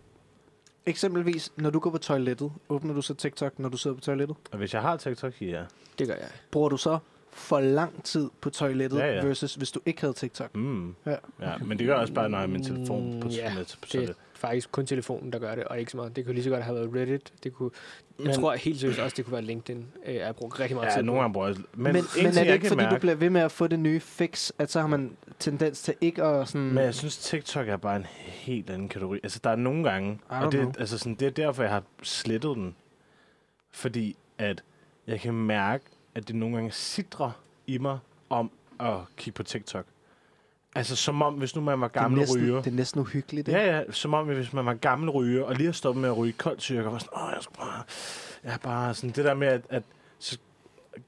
Eksempelvis, når du går på toilettet, åbner du så TikTok, når du sidder på toilettet? Og hvis jeg har TikTok, ja. det gør jeg. Bruger du så for lang tid på toilettet, Ja, ja. versus hvis du ikke havde TikTok? Mm. Ja. ja. Men det gør jeg også bare, når jeg har min telefon på, Mm, ja, med, på Det toilet. er faktisk kun telefonen, der gør det, og ikke så meget. Det kunne lige så godt have været Reddit. Det kunne, jeg Men- tror helt seriøst også, det kunne være LinkedIn. Øh, jeg har brugt rigtig meget Ja, tid på. nogle gange bruger jeg... Men, Men, men, er det jeg ikke, fordi mærke, du bliver ved med at få det nye fix, at så har man tendens til ikke at sådan... Men jeg synes, TikTok er bare en helt anden kategori. Altså, der er nogle gange, og det, know. altså sådan, det er derfor, jeg har slettet den. Fordi at jeg kan mærke, at det nogle gange sidder i mig om at kigge på TikTok. Altså, som om, hvis nu man var det, gammel næsten, ryger. det er næsten uhyggeligt. ikke? Ja, ja, som om, hvis man var gammel ryger, og lige har stoppet med at ryge koldt tyrker, og sådan, åh, jeg skal bare... Jeg bare sådan, det der med, at, at så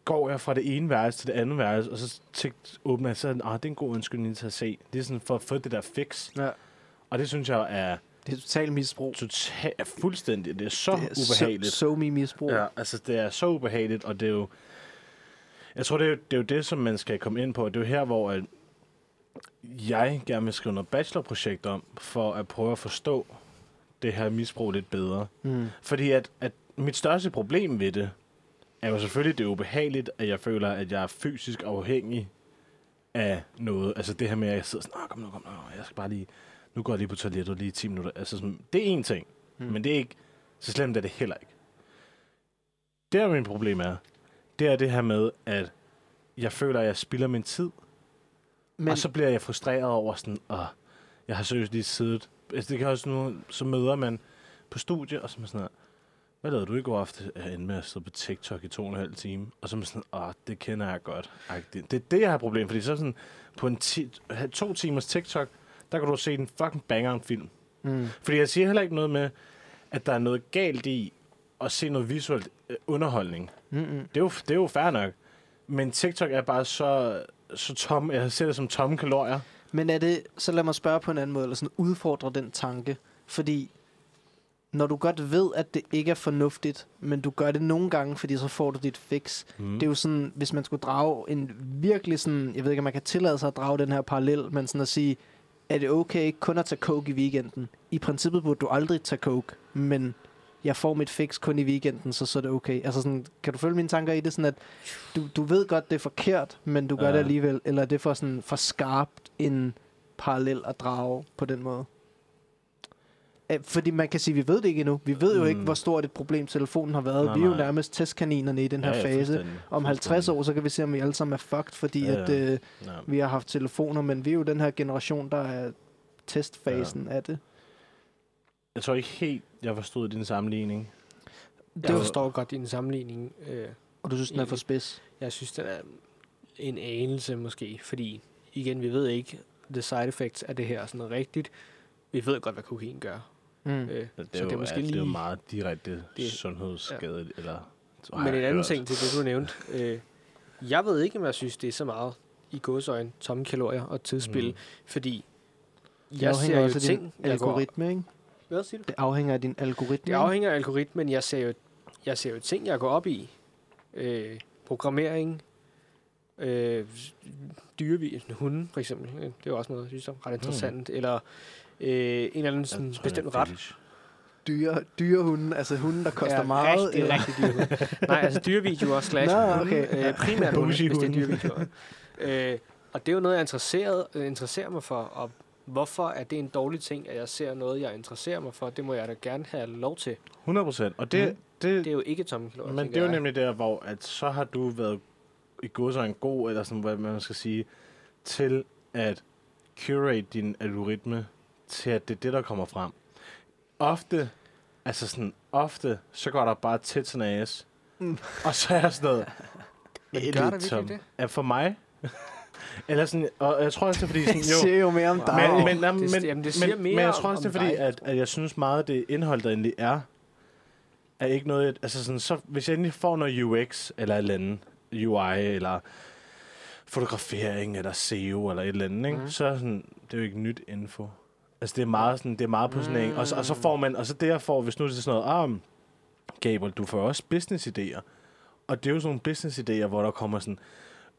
går jeg fra det ene værelse til det andet værelse, og så tægt, åbner jeg, så åh, det er en god undskyldning til at se. Det er sådan for at få det der fix. Ja. Og det synes jeg er Det er totalt misbrug. totalt, er fuldstændig, det er så det er ubehageligt. So, so me misbrug. Ja, altså det er så ubehageligt, og det er jo... Jeg tror, det er, jo- det er jo det, som man skal komme ind på. Det er jo her, hvor at jeg gerne vil skrive noget bachelorprojekt om, for at prøve at forstå det her misbrug lidt bedre. Mm. Fordi at, at mit største problem ved det, er jo selvfølgelig, det er ubehageligt, at jeg føler, at jeg er fysisk afhængig af noget. Altså det her med, at jeg sidder sådan, "Åh, kom nu, kom nu, jeg skal bare lige, nu går jeg lige på toilettet lige 10 minutter. Altså sådan, det er én ting, mm. men det er ikke, så slemt er det heller ikke. Der min problem er, det er det her med, at jeg føler, at jeg spilder min tid, Men, og så bliver jeg frustreret over sådan, åh, jeg har seriøst lige siddet. Altså, det kan også nu, så møder man på studie, og så sådan her, hvad lavede du i går aften? Jeg endte med at sidde på TikTok i to og en halv time. Og så er sådan, åh, det kender jeg godt. Det er det, jeg har problem, fordi så sådan, på en ti- to timers TikTok, der kan du se en fucking banger en film. mm. Fordi jeg siger heller ikke noget med, at der er noget galt i at se noget visuelt øh, underholdning. Mm-mm. Det er jo, det er jo fair nok. Men TikTok er bare så, så tom. Jeg ser det som tomme kalorier. Men er det, så lad mig spørge på en anden måde, eller sådan udfordre den tanke. Fordi når du godt ved, at det ikke er fornuftigt, men du gør det nogle gange, fordi så får du dit fix. Mm. Det er jo sådan, hvis man skulle drage en virkelig sådan, jeg ved ikke, om man kan tillade sig at drage den her parallel, men sådan at sige, er det okay kun at tage coke i weekenden? I princippet burde du aldrig tage coke, men jeg får mit fix kun i weekenden, så så er det okay. Altså sådan, kan du følge mine tanker i det? Sådan at du, du ved godt, det er forkert, men du gør Ja. det alligevel. Eller er det for, sådan, for skarpt en parallel at drage på den måde? Fordi man kan sige, at vi ved det ikke endnu. Vi ved jo ikke, Mm. hvor stort et problem telefonen har været. Nej, vi er jo nej. nærmest testkaninerne i den her Ja, fase. Om 50 år, så kan vi se, om vi alle sammen er fucked, fordi Ja, at, ja. øh, Ja. vi har haft telefoner, men vi er jo den her generation, der er testfasen ja. af det. Jeg tror ikke helt, jeg forstod din sammenligning. Jeg var- forstår godt din sammenligning. Øh, Og du synes, den er for spids? jeg synes, den er en anelse måske, fordi igen, vi ved ikke the side effects af det her sådan rigtigt. Vi ved godt, hvad kokain gør. Mm. Øh, Det er, så jo, det er måske ja, det er jo lige... meget direkte Det- det, sundhedsskadeligt. Ja. Eller, så Men en jeg anden hørt. ting til det, du nævnte. Øh, jeg ved ikke, om jeg synes, det er så meget i godsøjne tomme kalorier og tidsspil, mm. Fordi Det jeg ser jo også af din ting, jeg går... algoritme, ikke? Hvad siger du? Det afhænger af din algoritme. Det afhænger af algoritmen. Jeg ser jo, jeg ser jo ting, jeg går op i. Øh, programmering, øh, dyrevis, hunde for eksempel. Det er jo også noget, jeg synes er ret interessant. Mm. Eller øh, en eller anden sådan, tror, bestemt ret. fetish. Dyre, dyrehunden, altså hunden, der koster Ja, meget. Rigtig, øh, rigtig dyre. Nej, altså dyrevideoer slash Nå, hunde, okay. øh, primært hunde, hvis det er dyrevideoer. øh, og det er jo noget, jeg er interesseret, øh, interesserer mig for. Og hvorfor er det en dårlig ting, at jeg ser noget, jeg interesserer mig for? Det må jeg da gerne have lov til. 100 procent. Og det, mm. det, Det er jo ikke tomme kalorier, men det er jo jeg. nemlig der, hvor at så har du været i god så en god, eller sådan, hvad man skal sige, til at curate din algoritme til, at det er det, der kommer frem. Ofte, altså sådan, ofte, så går der bare tits and ass. Mm. Og så er jeg sådan noget, Men gør der virkelig det? Er for mig? Eller sådan, og jeg tror også, det er fordi, sådan, Det jo, siger jo mere om dig. men, men, men, Det- men, jamen, det siger men, mere men jeg tror også, det er fordi, dig, at, at jeg synes meget, det indhold, der endelig er, er ikke noget... Altså sådan, så, hvis jeg endelig får noget UX, eller et eller andet, UI, eller fotografering, eller SEO, eller et eller andet, ikke? Mhm. så er sådan, det er jo ikke nyt info. Altså, det er meget, sådan, det er meget på sådan en... Og, så, og så Mm. får man... Og så det, jeg får, hvis nu er det sådan noget... Ah, Gabriel, du får også business-idéer. Og det er jo sådan nogle business-idéer, hvor der kommer sådan...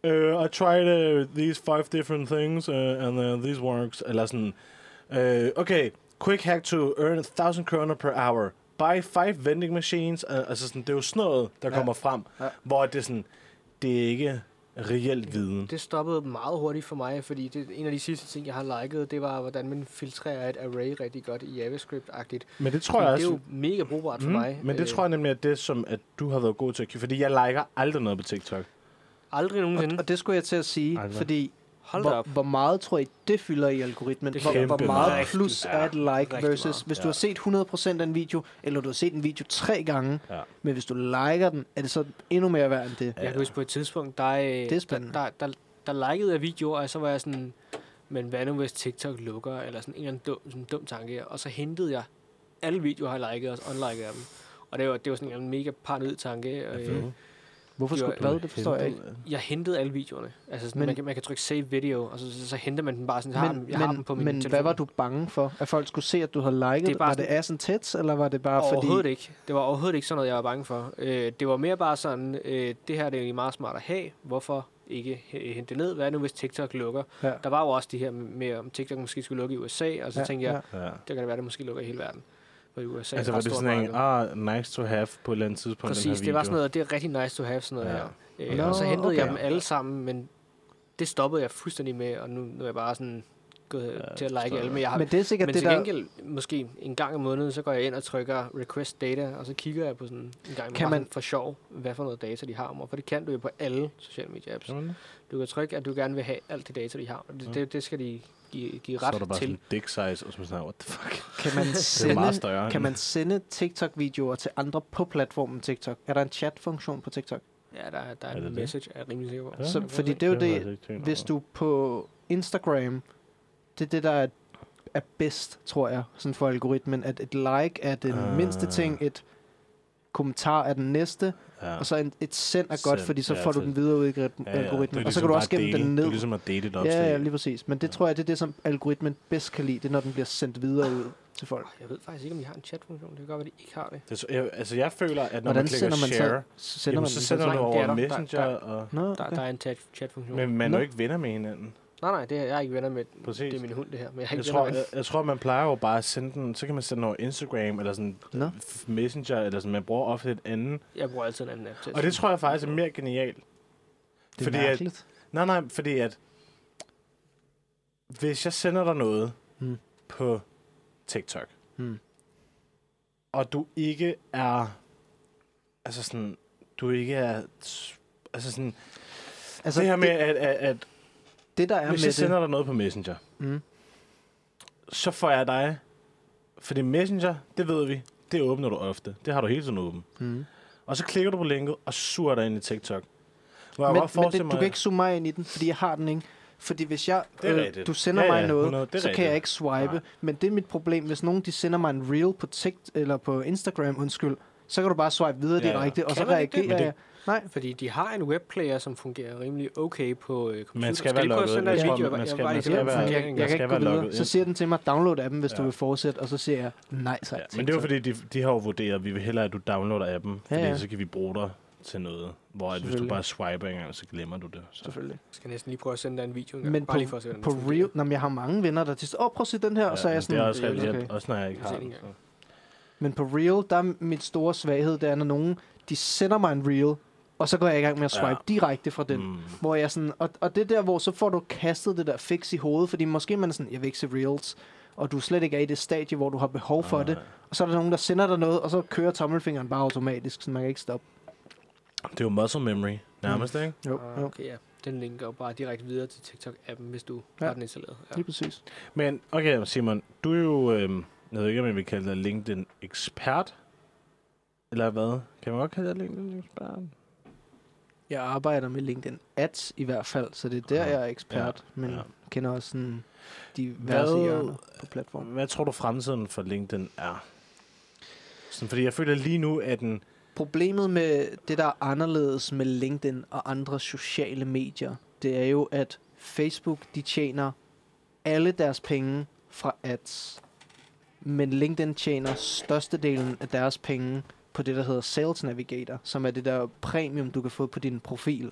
Uh, I tried uh, these five different things, uh, and uh, these works. Eller sådan... Uh, okay, quick hack to earn 1000 kroner per hour. Buy five vending machines. Uh, altså sådan, det er jo sådan noget, der Ja. kommer frem. Ja. Hvor det er sådan... Det er ikke reelt viden. Det stoppede meget hurtigt for mig, fordi det, en af de sidste ting, jeg har liket, det var, hvordan man filtrerer et array rigtig godt i JavaScript-agtigt. Men det tror jeg det også... er jo mega brugbart for Mm, mig. Men det Øh, tror jeg nemlig, at det som, at du har været god til at Fordi jeg liker aldrig noget på TikTok. Aldrig Og, nogensinde. og det skulle jeg til at sige, Aldrig. fordi Hold hvor, op. hvor meget tror I, det fylder i algoritmen? Det er Hvor, kæmpe hvor meget meget. plus er et like rigtig versus, meget. hvis du Ja. har set 100% af en video, eller du har set en video tre gange, Ja. men hvis du liker den, er det så endnu mere værd end det? Jeg kan huske på et tidspunkt, der, øh, Det er spændende. der, der, der, der likede jeg videoer, og så var jeg sådan, men hvad nu hvis TikTok lukker, eller sådan en eller anden dum, sådan en dum tanke, og så hentede jeg alle videoer, har jeg liket, og unliket af dem. Og det var, det var sådan en mega paranoid tanke. Og, øh, Hvorfor Det var- skulle hvad? Det forstår jeg ikke. jeg hentede alle videoerne. Altså sådan, Men- man, kan, man kan trykke save video, og så, så, så henter man den bare sådan, jeg har, Men, dem, jeg har men, dem på min men telefon. hvad var du bange for? At folk skulle se, at du havde liket Det er det? Var det sådan- ass and tits, eller var det bare fordi... Overhovedet ikke. Det var overhovedet ikke sådan noget, jeg var bange for. Øh, det var mere bare sådan, øh, det her det er egentlig meget smart at have. Hvorfor ikke h- hente det ned? Hvad nu, hvis TikTok lukker? Ja. Der var jo også de her med, om TikTok måske skulle lukke i USA, og så Ja, tænkte jeg, ja. Det kan det være, det måske lukker i hele verden. For i USA er Altså, var det sådan en, ah, nice to have på et eller andet tidspunkt, den Præcis, her det video. var sådan noget, det er rigtig nice to have sådan noget Ja. her. Øh, Nå, og så hentede jeg okay. dem alle sammen, men det stoppede jeg fuldstændig med, og nu, nu er jeg bare sådan gået Ja, til at like alle. jeg. Men jeg har, Men det er sikkert men det til der... gengæld, måske en gang om måneden, så går jeg ind og trykker request data, og så kigger jeg på sådan en gang Kan kan man- for sjov, hvad for noget data de har om. For det kan du jo på alle sociale medie apps. Jamen, Du kan trykke, at du gerne vil have alt det data, de har. Og det, Ja. det, det skal de give, give Så er der ret bare til. sådan dick size, og så man sådan, what the fuck? Kan man Det er sende, meget større. kan man sende TikTok-videoer til andre på platformen TikTok? Er der en chat-funktion på TikTok? Ja, der, er- der er, Er det en det? message, er jeg rimelig sikker på. Ja. Så, fordi det er jo det, tænkt hvis du på Instagram, det er det, der er, er bedst, tror jeg, sådan for algoritmen, at et like er den Ah. mindste ting, et kommentar er den næste, Ja. og så en, et send er godt, Send, fordi så ja, får du den videre ud i algorit- Ja, ja. Det algoritmen, og så ligesom kan du bare også gemme dele. den Det ned. er ligesom at date et opslag. Ja, ja, lige præcis. Men det tror jeg, det er det, som algoritmen bedst kan lide, det er, når den bliver sendt videre ud til folk. Jeg ved faktisk ikke, om de har en chatfunktion. Det kan godt være, de ikke har det. Det så- jeg, altså, jeg føler, at når Hvordan man klikker sender man share, så? så sender jamen, man så sender du over Det er der. Messenger, Der- og, Der, okay. der er en chat, chatfunktion. men man er jo ikke venner med hinanden. Nej, nej, det er, jeg er ikke venner med. Præcis. Det er min hund, det her. Men jeg er Jeg ikke tror, med. jeg, jeg tror, man plejer jo bare at sende den, så kan man sende den over Instagram, eller sådan f- Messenger, eller sådan, man bruger ofte et andet. Jeg bruger altid en anden app til. Og det tror jeg faktisk er mere genialt. Det er fordi at, nej, nej, fordi at, hvis jeg sender dig noget Hmm. på TikTok, Hmm. og du ikke er, altså sådan, du ikke er, altså sådan, altså det her med, at, at, at det, der er hvis med jeg sender det, dig noget på Messenger, mm, så får jeg dig, fordi Messenger, det ved vi, det åbner du ofte. Det har du hele tiden åben. Mm. Og så klikker du på linket, og suger dig ind i TikTok. Hvor Men, men det, du mig- kan ikke zoome mig ind i den, fordi jeg har den ikke. Fordi hvis jeg, øh, rigtigt. du sender Ja, mig ja, noget, 100, det er så kan jeg ikke swipe. Nej. Men det er mit problem. Hvis nogen de sender mig en reel på TikTok eller på Instagram, undskyld, så kan du bare swipe videre Ja, direkte, og så reagerer jeg. Nej, Fordi de har en webplayer, som fungerer rimelig okay på øh, computer. Man skal være prøve at logget Jeg video? tror, man Jeg skal- man skal til være- jeg, jeg, jeg kan skal ikke være logget Så siger den til mig, download appen, hvis Ja. du vil fortsætte, og så siger jeg, nej tak. Ja, men det er jo fordi, de, de har jo vurderet, at vi vil hellere, at du downloader appen, Ja, fordi ja. så kan vi bruge dig til noget. Hvor at hvis du bare swiper engang, så glemmer du det. Så. Selvfølgelig. Jeg skal næsten lige prøve at sende dig en video. engang, Men bare på, lige for at se, på real, når jeg har mange venner, der siger, åh, prøv at se den her, og så er jeg sådan, det er også okay. okay. også når jeg ikke Jeg har den. Men på real, der er mit store svaghed, det er, når nogen, de sender mig en reel, og så går jeg i gang med at swipe Ja. direkte fra den. Mm. Hvor jeg sådan, og, og det er der, hvor så får du kastet det der fix i hovedet, fordi måske man er sådan, jeg vil ikke se reels, og du slet ikke er i det stadie, hvor du har behov for det. Nej. Og så er der nogen, der sender dig noget, og så kører tommelfingeren bare automatisk, så man kan ikke stoppe. Det er jo muscle memory, nærmest, ikke? Jo, Ah, jo. Okay, ja. Den linker jo bare direkte videre til TikTok-appen, hvis du Ja. har den installeret. Ja. Lige præcis. Men, okay, Simon, du er jo, øhm, jeg ved ikke, om jeg vil kalde dig LinkedIn-ekspert, eller hvad? Kan man godt kalde dig LinkedIn-ekspert? Jeg arbejder med LinkedIn Ads i hvert fald, så det er der, jeg er ekspert, Ja, men ja. kender også sådan diverse Hvad- hjørner på platformen. Hvad tror du, fremtiden for LinkedIn er? Sådan, fordi jeg føler lige nu, at den... Problemet med det, der er anderledes med LinkedIn og andre sociale medier, det er jo, at Facebook, de tjener alle deres penge fra ads. Men LinkedIn tjener størstedelen af deres penge på det, der hedder Sales Navigator, som er det der premium, du kan få på din profil.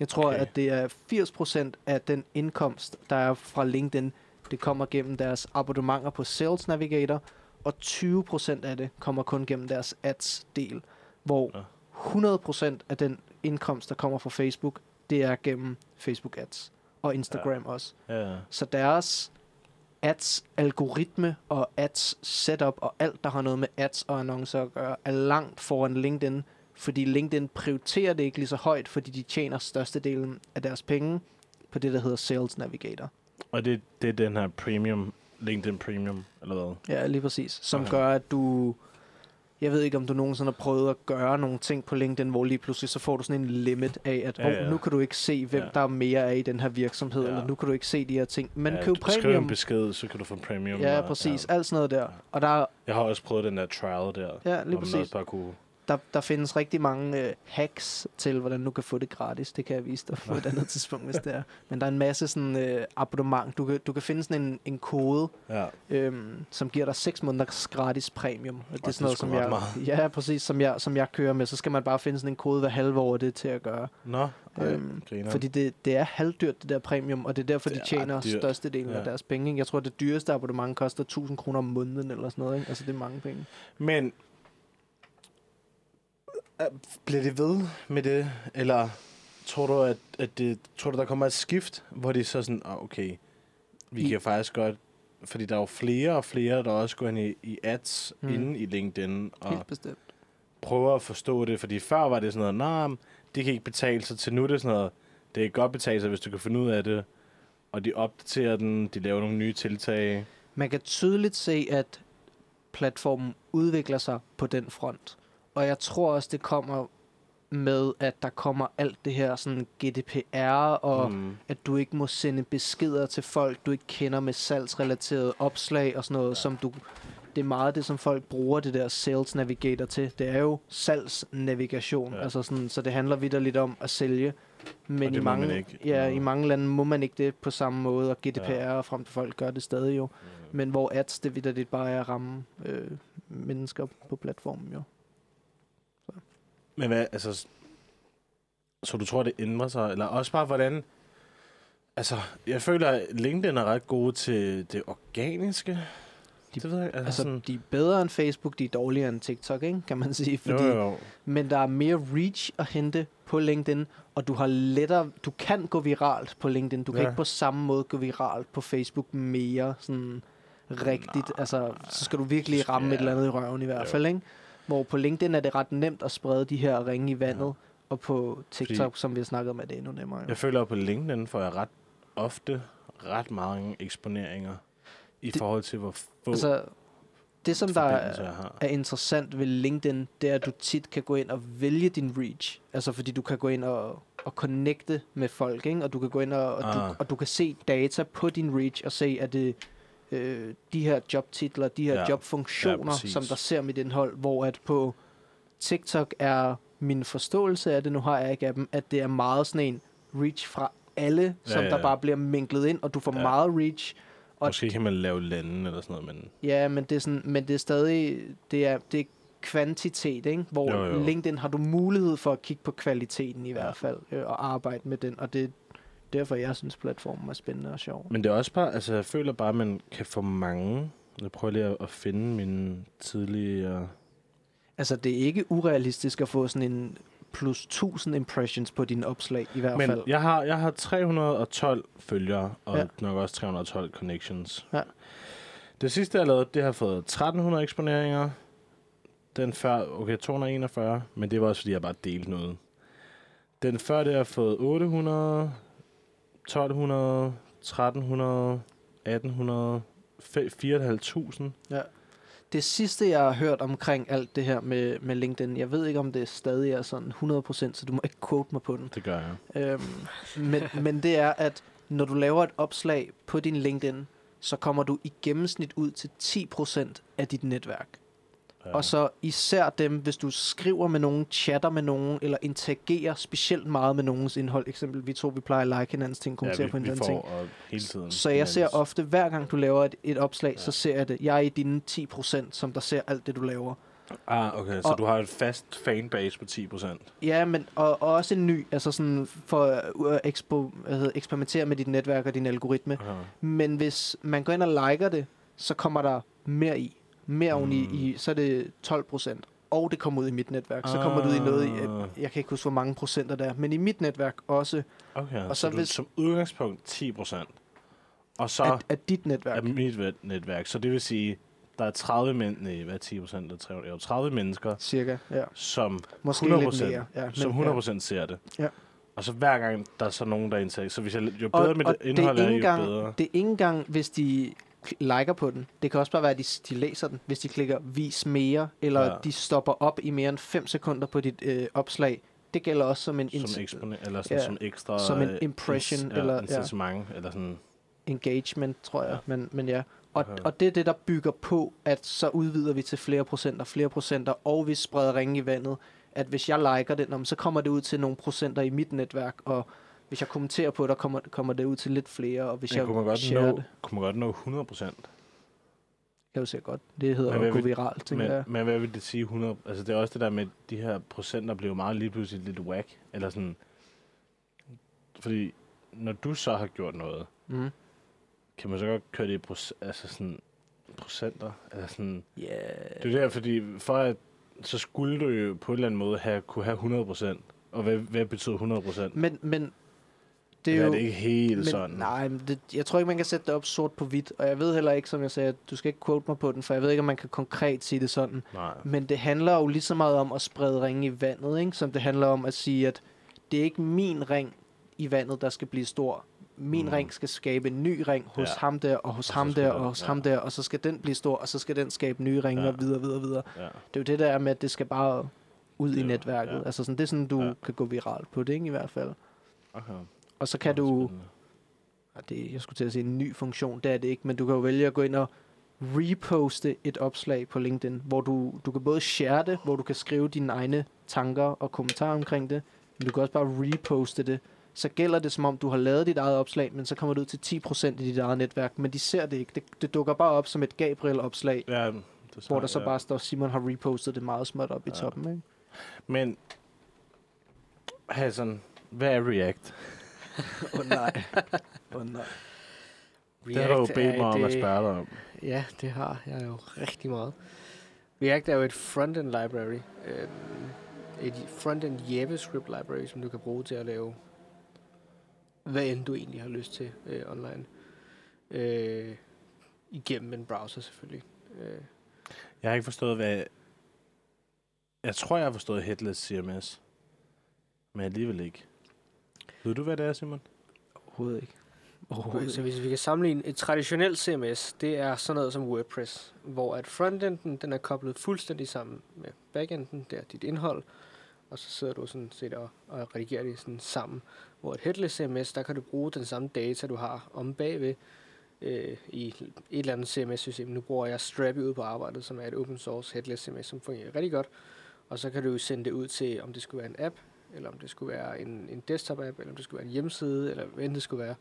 Jeg tror, Okay. at det er 80% af den indkomst, der er fra LinkedIn, det kommer gennem deres abonnementer på Sales Navigator, og 20% af det kommer kun gennem deres ads-del, hvor Ja. 100% af den indkomst, der kommer fra Facebook, det er gennem Facebook Ads og Instagram ja. også. Ja, Så deres ads algoritme og ads setup og alt, der har noget med ads og annoncer at gøre, er langt foran LinkedIn, fordi LinkedIn prioriterer det ikke lige så højt, fordi de tjener størstedelen af deres penge på det, der hedder Sales Navigator. og det, det er den her premium, LinkedIn Premium, eller hvad? Ja, lige præcis. Som Okay. gør, at du... Jeg ved ikke, om du nogensinde har prøvet at gøre nogle ting på LinkedIn, hvor lige pludselig så får du sådan en limit af, at Ja, ja, nu kan du ikke se, hvem Ja. der er mere af i den her virksomhed, Ja. eller nu kan du ikke se de her ting. Men ja, køb du Skriv en premium. besked, så kan du få premium. Ja, præcis. Ja. Alt sådan noget der. Og der, Jeg har også prøvet den der trial der. ja, lige hvor man præcis. bare kunne... Der, der findes rigtig mange øh, hacks til, hvordan du kan få det gratis. Det kan jeg vise dig på et andet tidspunkt, hvis det er. Men der er en masse sådan øh, abonnement. Du kan, du kan finde sådan en, en kode, Ja. øhm, som giver dig 6 måneders gratis premium. Og det er sådan noget, som jeg, meget. ja, præcis, som jeg, som jeg kører med. Så skal man bare finde sådan en kode hver halve år, det er til at gøre. Nå, ej, Øhm, griner. Fordi det, det er halvdyrt, det der premium, og det er derfor, Det de er tjener størstedelen Ja. af deres penge. ikke? Jeg tror, det dyreste abonnement koster 1000 kroner om måneden, eller sådan noget. Ikke? Altså, det er mange penge. Men bliver det ved med det, eller tror du, at, at det, tror du, der kommer et skift, hvor de så sådan, ah, okay, vi I- kan faktisk godt, fordi der er jo flere og flere, der også går ind i, i ads mm. Inde i LinkedIn, og Helt bestemt. prøver at forstå det, fordi før var det sådan noget, nej, det kan ikke betale sig til nu, er det sådan noget, det kan godt betale sig, hvis du kan finde ud af det, og de opdaterer den, de laver nogle nye tiltag. Man kan tydeligt se, at platformen udvikler sig på den front. Og jeg tror også, det kommer med, at der kommer alt det her sådan GDPR, og mm. mm. at du ikke må sende beskeder til folk, du ikke kender med salgsrelaterede opslag og sådan noget, Ja. som du... Det er meget det, som folk bruger det der Sales Navigator til. Det er jo salgsnavigation. Ja. Altså sådan, så det handler vidderligt om at sælge. Men i mange, man ikke. Ja, Ja. i mange lande må man ikke det på samme måde, og GDPR Ja. og frem til folk gør det stadig jo. Men hvor ads, det vidderligt bare er at ramme øh, mennesker på platformen jo. Men hvad, altså... Så du tror, det ændrer sig? Eller også bare, hvordan... Altså, jeg føler, at LinkedIn er ret gode til det organiske. De- det ved jeg. Altså, Altså, sådan, de er bedre end Facebook, de er dårligere end TikTok, ikke? kan man sige. Fordi, jo, jo. Men der er mere reach at hente på LinkedIn, og du har lettere, du kan gå viralt på LinkedIn. Du kan Ja. ikke på samme måde gå viralt på Facebook mere sådan rigtigt. Nej. Altså, så skal du virkelig ramme Ja. et eller andet i røven i hvert Jo. fald, ikke? Hvor på LinkedIn er det ret nemt at sprede de her ringe i vandet, Ja. og på TikTok, Fordi- som vi har snakket om, er det endnu nemmere. Jo. Jeg føler, at på LinkedIn får jeg ret ofte ret mange eksponeringer i Det- forhold til, hvor få... Altså, det, som der er, er interessant ved LinkedIn, det er, at du tit kan gå ind og vælge din reach. Altså fordi du kan gå ind og, og connecte med folk, ikke? og du kan gå ind og, og, du, Ah. og du kan se data på din reach og se, at det øh, de her jobtitler, de her Ja. ja. Ja, jobfunktioner, præcis. som der ser mit indhold, hvor at på TikTok er min forståelse af det, nu har jeg ikke af dem, at det er meget sådan en reach fra alle, Ja, som ja, der ja. bare bliver minklet ind, og du får Ja. ja. meget reach. Og Måske kan man lave lande eller sådan noget, men Ja, men det er, sådan, men det er stadig det er, det er kvantitet, ikke? hvor Jo, jo. LinkedIn har du mulighed for at kigge på kvaliteten i Ja. hvert fald, øh, og arbejde med den, og det derfor, jeg synes, platformen er spændende og sjov. Men det er også bare, altså jeg føler bare, at man kan få mange. Jeg prøver lige at, at finde mine tidligere... Altså, det er ikke urealistisk at få sådan en plus 1000 impressions på dine opslag, i hvert Men fald. jeg har, jeg har 312 følgere, og ja. nok også 312 connections. Ja. Det sidste, jeg lavede, det har fået 1300 eksponeringer. Den før, okay, 241, men det var også, fordi jeg bare delte noget. Den før, det har fået 800, 1200, 1300, 1800, 4.500. Ja. Det sidste, jeg har hørt omkring alt det her med, med LinkedIn, jeg ved ikke, om det stadig er sådan 100%, så du må ikke quote mig på den. Det gør jeg. Øhm, men, men det er, at når du laver et opslag på din LinkedIn, så kommer du i gennemsnit ud til 10% af dit netværk. Ja. Og så især dem, hvis du skriver med nogen, chatter med nogen, eller interagerer specielt meget med nogens indhold. Eksempel, vi to, vi plejer at like hinandens ting, kommentere ja, på vi, hinandens ting. hele tiden. Så jeg ser ofte, hver gang du laver et, et opslag, Ja. så ser jeg det. Jeg er i dine 10%, som der ser alt det, du laver. Ah, okay, så og- du har et fast fanbase på 10%. Ja, men og, og også en ny, altså sådan for at ekspo, hedder, eksperimentere med dit netværk og din algoritme. Okay. Men hvis man går ind og liker det, så kommer der mere i. Mere mm. i, Mm. i, så er det 12 procent. Og det kommer ud i mit netværk. Så kommer det ud i noget, jeg, Ah. jeg kan ikke huske, hvor mange procenter der er. Men i mit netværk også, Okay, og Og så, så du, hvis- som udgangspunkt 10%. Og så af, af dit netværk. er mit netværk. Så det vil sige, der er 30 men, nej, hvad er 10%? Der er 30, jo, 30 mennesker, Cirka, ja. som Måske 100%, lidt mere. Ja, som 100% ser det. Ja. Og så hver gang, der er så nogen, der indtager, så hvis jeg, jo Og- bedre mit og indhold det er er, jo engang- bedre. Det er ikke engang, hvis de liker på den. Det kan også bare være, at de, de læser den. Hvis de klikker vis mere, eller Ja. ja. de stopper op i mere end 5 sekunder på dit øh, opslag. Det gælder også som en Som, eksponent, eller sådan, Ja, som ekstra... som en øh, impression, ins- ja, eller- ja. incitament, eller sådan... engagement, tror jeg. Ja. Ja. Men, men ja. Og, Okay. og det er det, der bygger på, at så udvider vi til flere procenter, flere procenter, og vi spreder ringe i vandet. At hvis jeg liker det, så kommer det ud til nogle procenter i mit netværk, og hvis jeg kommenterer på det, kommer, kommer det ud til lidt flere, og hvis Men jeg kunne man godt nå, det, kunne man godt nå 100 procent. kan du se godt. Det hedder Men at gå vil- viralt, tænker Men, jeg. men hvad vil det sige 100? Altså det er også det der med, de her procenter bliver meget lige pludselig lidt whack. Eller sådan... Fordi når du så har gjort noget, Mm. kan man så godt køre det i proc- altså sådan, procenter? Eller sådan, Yeah. det er der, fordi for at, så skulle du jo på en eller anden måde have, kunne have 100 procent. Og hvad, hvad betyder 100 procent? Men, men det er er, jo... det ikke helt men, sådan. Nej, men det, jeg tror ikke, man kan sætte det op sort på hvidt. Og jeg ved heller ikke, som jeg sagde, at du skal ikke quote mig på den, for jeg ved ikke, om man kan konkret sige det sådan. Nej. Men det handler jo lige så meget om at sprede ringe i vandet, ikke? som det handler om at sige, at det er ikke min ring i vandet, der skal blive stor. Min Mm. ring skal skabe en ny ring hos Ja. ham der, og hos Og ham der, og hos ja. ham der, og så skal den blive stor, og så skal den skabe nye ringe, Ja. og videre, videre, videre. Ja. Det er jo det der er med, at det skal bare ud Det i netværket. ja. Altså sådan, det er sådan, du ja. kan gå viralt på det, ikke, i hvert fald. Okay. Og så kan du, og det, jeg skulle til at sige en ny funktion, det er det ikke, men du kan jo vælge at gå ind og reposte et opslag på LinkedIn, hvor du, du kan både share det, hvor du kan skrive dine egne tanker og kommentarer omkring det, men du kan også bare reposte det. Så gælder det som om, du har lavet dit eget opslag, men så kommer det ud til 10% i dit eget netværk, men de ser det ikke. Det, det dukker bare op som et Gabriel-opslag, Ja, det er hvor der så ja. bare står, Simon har repostet det meget småt op i Ja. toppen. Ikke? Men, Hassan, hvad er React? Åh oh, nej. Åh oh, nej. det har du jo React bedt mig om at øh, spørge dig om. Ja, det har jeg jo rigtig meget. React er jo et frontend library. Øh, et frontend JavaScript library, som du kan bruge til at lave hvad end du egentlig har lyst til øh, online. Øh, igennem en browser selvfølgelig. Øh, Jeg har ikke forstået, hvad... Jeg tror, jeg har forstået Headless CMS. Men alligevel ikke. Ved du, hvad det er, Simon? Overhovedet ikke. Overhovedet Så ikke. hvis vi kan sammenligne et traditionelt CMS, det er sådan noget som WordPress, hvor at frontenden den er koblet fuldstændig sammen med backenden, det er dit indhold, og så sidder du sådan set og, og redigerer det sådan sammen. Hvor et headless CMS, der kan du bruge den samme data, du har om bagved øh, i et eller andet CMS-system. Nu bruger jeg Strappy ud på arbejdet, som er et open source headless CMS, som fungerer rigtig godt. Og så kan du sende det ud til, om det skulle være en app, eller om det skulle være en, en desktop-app, eller om det skulle være en hjemmeside, eller hvad end det skulle være.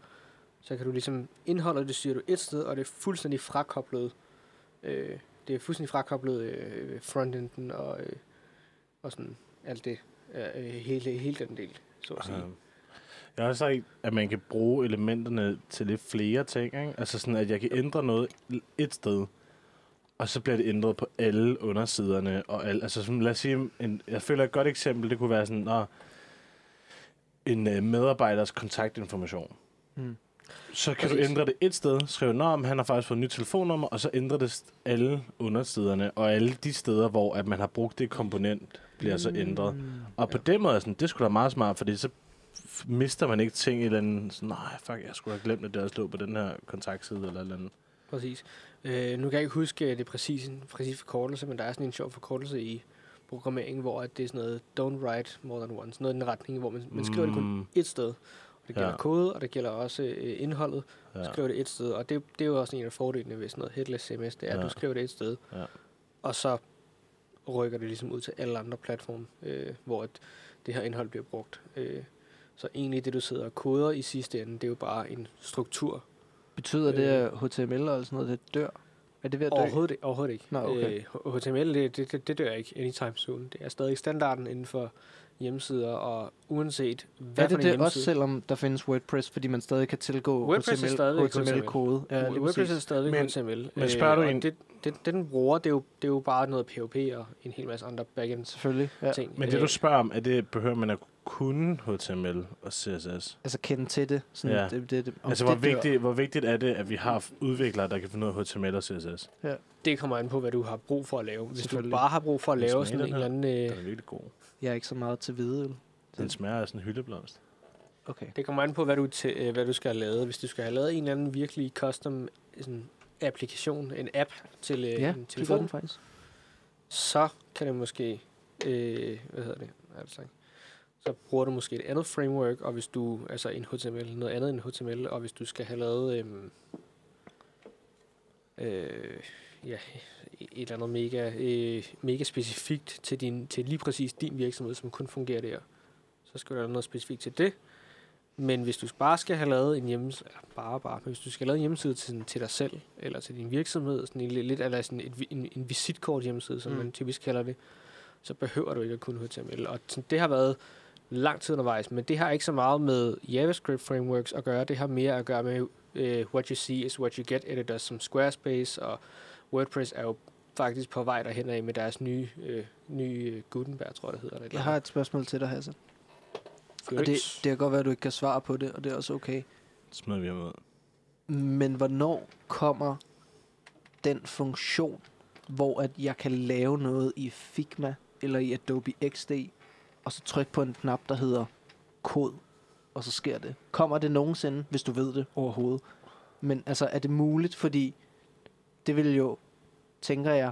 Så kan du ligesom indholdet, det styrer du et sted, og det er fuldstændig frakoblet. Øh, det er fuldstændig frakoblet øh, frontenden og, øh, og sådan alt det. Øh, øh hele, hele den del, så at sige. Jeg har også sagt, at man kan bruge elementerne til lidt flere ting. Ikke? Altså sådan, at jeg kan ændre noget et sted, og så bliver det ændret på alle undersiderne. Og al, altså sådan, lad os sige, en, jeg føler et godt eksempel, det kunne være sådan, når en øh, medarbejders kontaktinformation. Mm. Så kan du Præcis. ændre det et sted, skrive, Nå, men han har faktisk fået et nyt telefonnummer, og så ændrer det alle undersiderne, og alle de steder, hvor at man har brugt det komponent, bliver så ændret. Mm. Og på den måde er sådan, det skulle da meget smart, fordi så mister man ikke ting i andet, sådan, nej, fuck, jeg skulle have glemt, at det også lå på den her kontaktside eller eller andet. Præcis. Øh, nu kan jeg ikke huske det præcise, præcis forkortelse, men der er sådan en sjov forkortelse i programmering, hvor at det er sådan noget don't write more than once. Noget i den retning, hvor man, man skriver det kun Mm, et sted. Og det gælder Ja. kode, og det gælder også øh, indholdet. Ja. ja. skriver det et sted, og det, det er jo også en af fordelene ved sådan noget headless CMS, det er, at Ja. du skriver det et sted, Ja. og så rykker det ligesom ud til alle andre platforme, øh, hvor at det her indhold bliver brugt. Øh, så egentlig det, du sidder og koder i sidste ende, det er jo bare en struktur. Betyder det, at HTML og sådan noget, det dør? Er det ved at dø? Overhovedet, ikke- overhovedet ikke. Nå, okay. øh, HTML, det, det, det, dør ikke anytime soon. Det er stadig standarden inden for hjemmesider, og uanset hvad er for det en det også, hjemmeside- selvom der findes WordPress, fordi man stadig kan tilgå WordPress HTML, HTML-kode? Ja, lige WordPress er stadigvæk Men- HTML. men spørger du og en- Det, det, det, den bruger, det er, jo, det er jo bare noget PHP og en hel masse andre backends Selvfølgelig. Ja. ting. Men det, du spørger om, er det, behøver man at kunne HTML og CSS? Altså kende til det. Sådan, Ja. det, det, det Altså, det hvor dør. vigtigt, hvor vigtigt er det, at vi har udviklere, der kan finde ud af HTML og CSS? det kommer an på, hvad du har brug for at lave. Hvis du bare har brug for at Den lave sådan en den eller anden... Den Øh, er virkelig god. Jeg er ikke så meget til hvidøl. Den smager af sådan en hyldeblomst. Okay. det kommer an på, hvad du, til, øh, hvad du skal have lavet. Hvis du skal have lavet en eller anden virkelig custom sådan, applikation, en app til øh, Ja, en det telefon, den faktisk. så kan det måske... Øh, hvad hedder det? Altså, så bruger du måske et andet framework, og hvis du, altså en HTML, noget andet end HTML, og hvis du skal have lavet, øhm, øh, ja, et eller andet mega, øh, mega specifikt til, din, til lige præcis din virksomhed, som kun fungerer der, så skal du have noget specifikt til det. Men hvis du bare skal have lavet en hjemmeside, eller bare, bare, men hvis du skal have lavet en hjemmeside til, til dig selv, eller til din virksomhed, sådan en, lidt, eller sådan et, en, en visitkort hjemmeside, som mm. man typisk kalder det, så behøver du ikke at kunne HTML. Og sådan, det har været lang tid undervejs, men det har ikke så meget med JavaScript frameworks at gøre. Det har mere at gøre med uh, what you see is what you get editors som Squarespace, og WordPress er jo faktisk på vej derhen af med deres nye, øh, nye øh, Gutenberg, tror jeg det hedder. Eller Jeg har et spørgsmål til dig, Hasse. Fyr Og det, det kan godt være, at du ikke kan svare på det, og det er også okay. Det smider vi ham ud. Men hvornår kommer den funktion, hvor at jeg kan lave noget i Figma eller i Adobe XD, og så trykke på en knap, der hedder kod, og så sker det. Kommer det nogensinde, hvis du ved det overhovedet? Men altså, er det muligt? Fordi det vil jo, tænker jeg,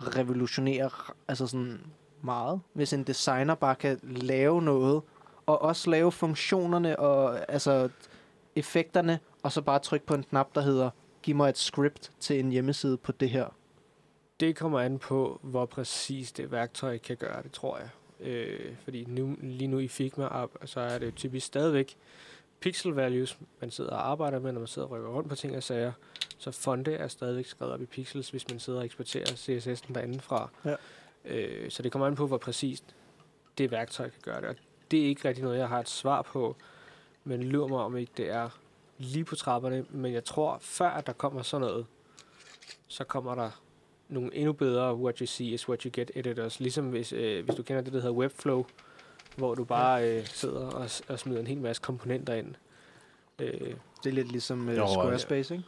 revolutionere altså sådan meget, hvis en designer bare kan lave noget, og også lave funktionerne og altså effekterne, og så bare trykke på en knap, der hedder, giv mig et script til en hjemmeside på det her. Det kommer an på, hvor præcis det værktøj kan gøre det, tror jeg. Øh, fordi nu, lige nu i Figma, op, så er det typisk stadigvæk pixel values, man sidder og arbejder med, når man sidder og rykker rundt på ting og sager. Så fonte er stadigvæk skrevet op i pixels, hvis man sidder og eksporterer CSS'en derinde fra. Ja. Øh, så det kommer an på, hvor præcist det værktøj kan gøre det. Og det er ikke rigtig noget, jeg har et svar på, men lurer mig om ikke det er lige på trapperne. Men jeg tror, før at der kommer sådan noget, så kommer der nogle endnu bedre what you see is what you get editors. Ligesom hvis, øh, hvis du kender det, der hedder Webflow, hvor du bare øh, sidder og, og smider en hel masse komponenter ind. Øh, Det er lidt ligesom Jo, Squarespace, ikke?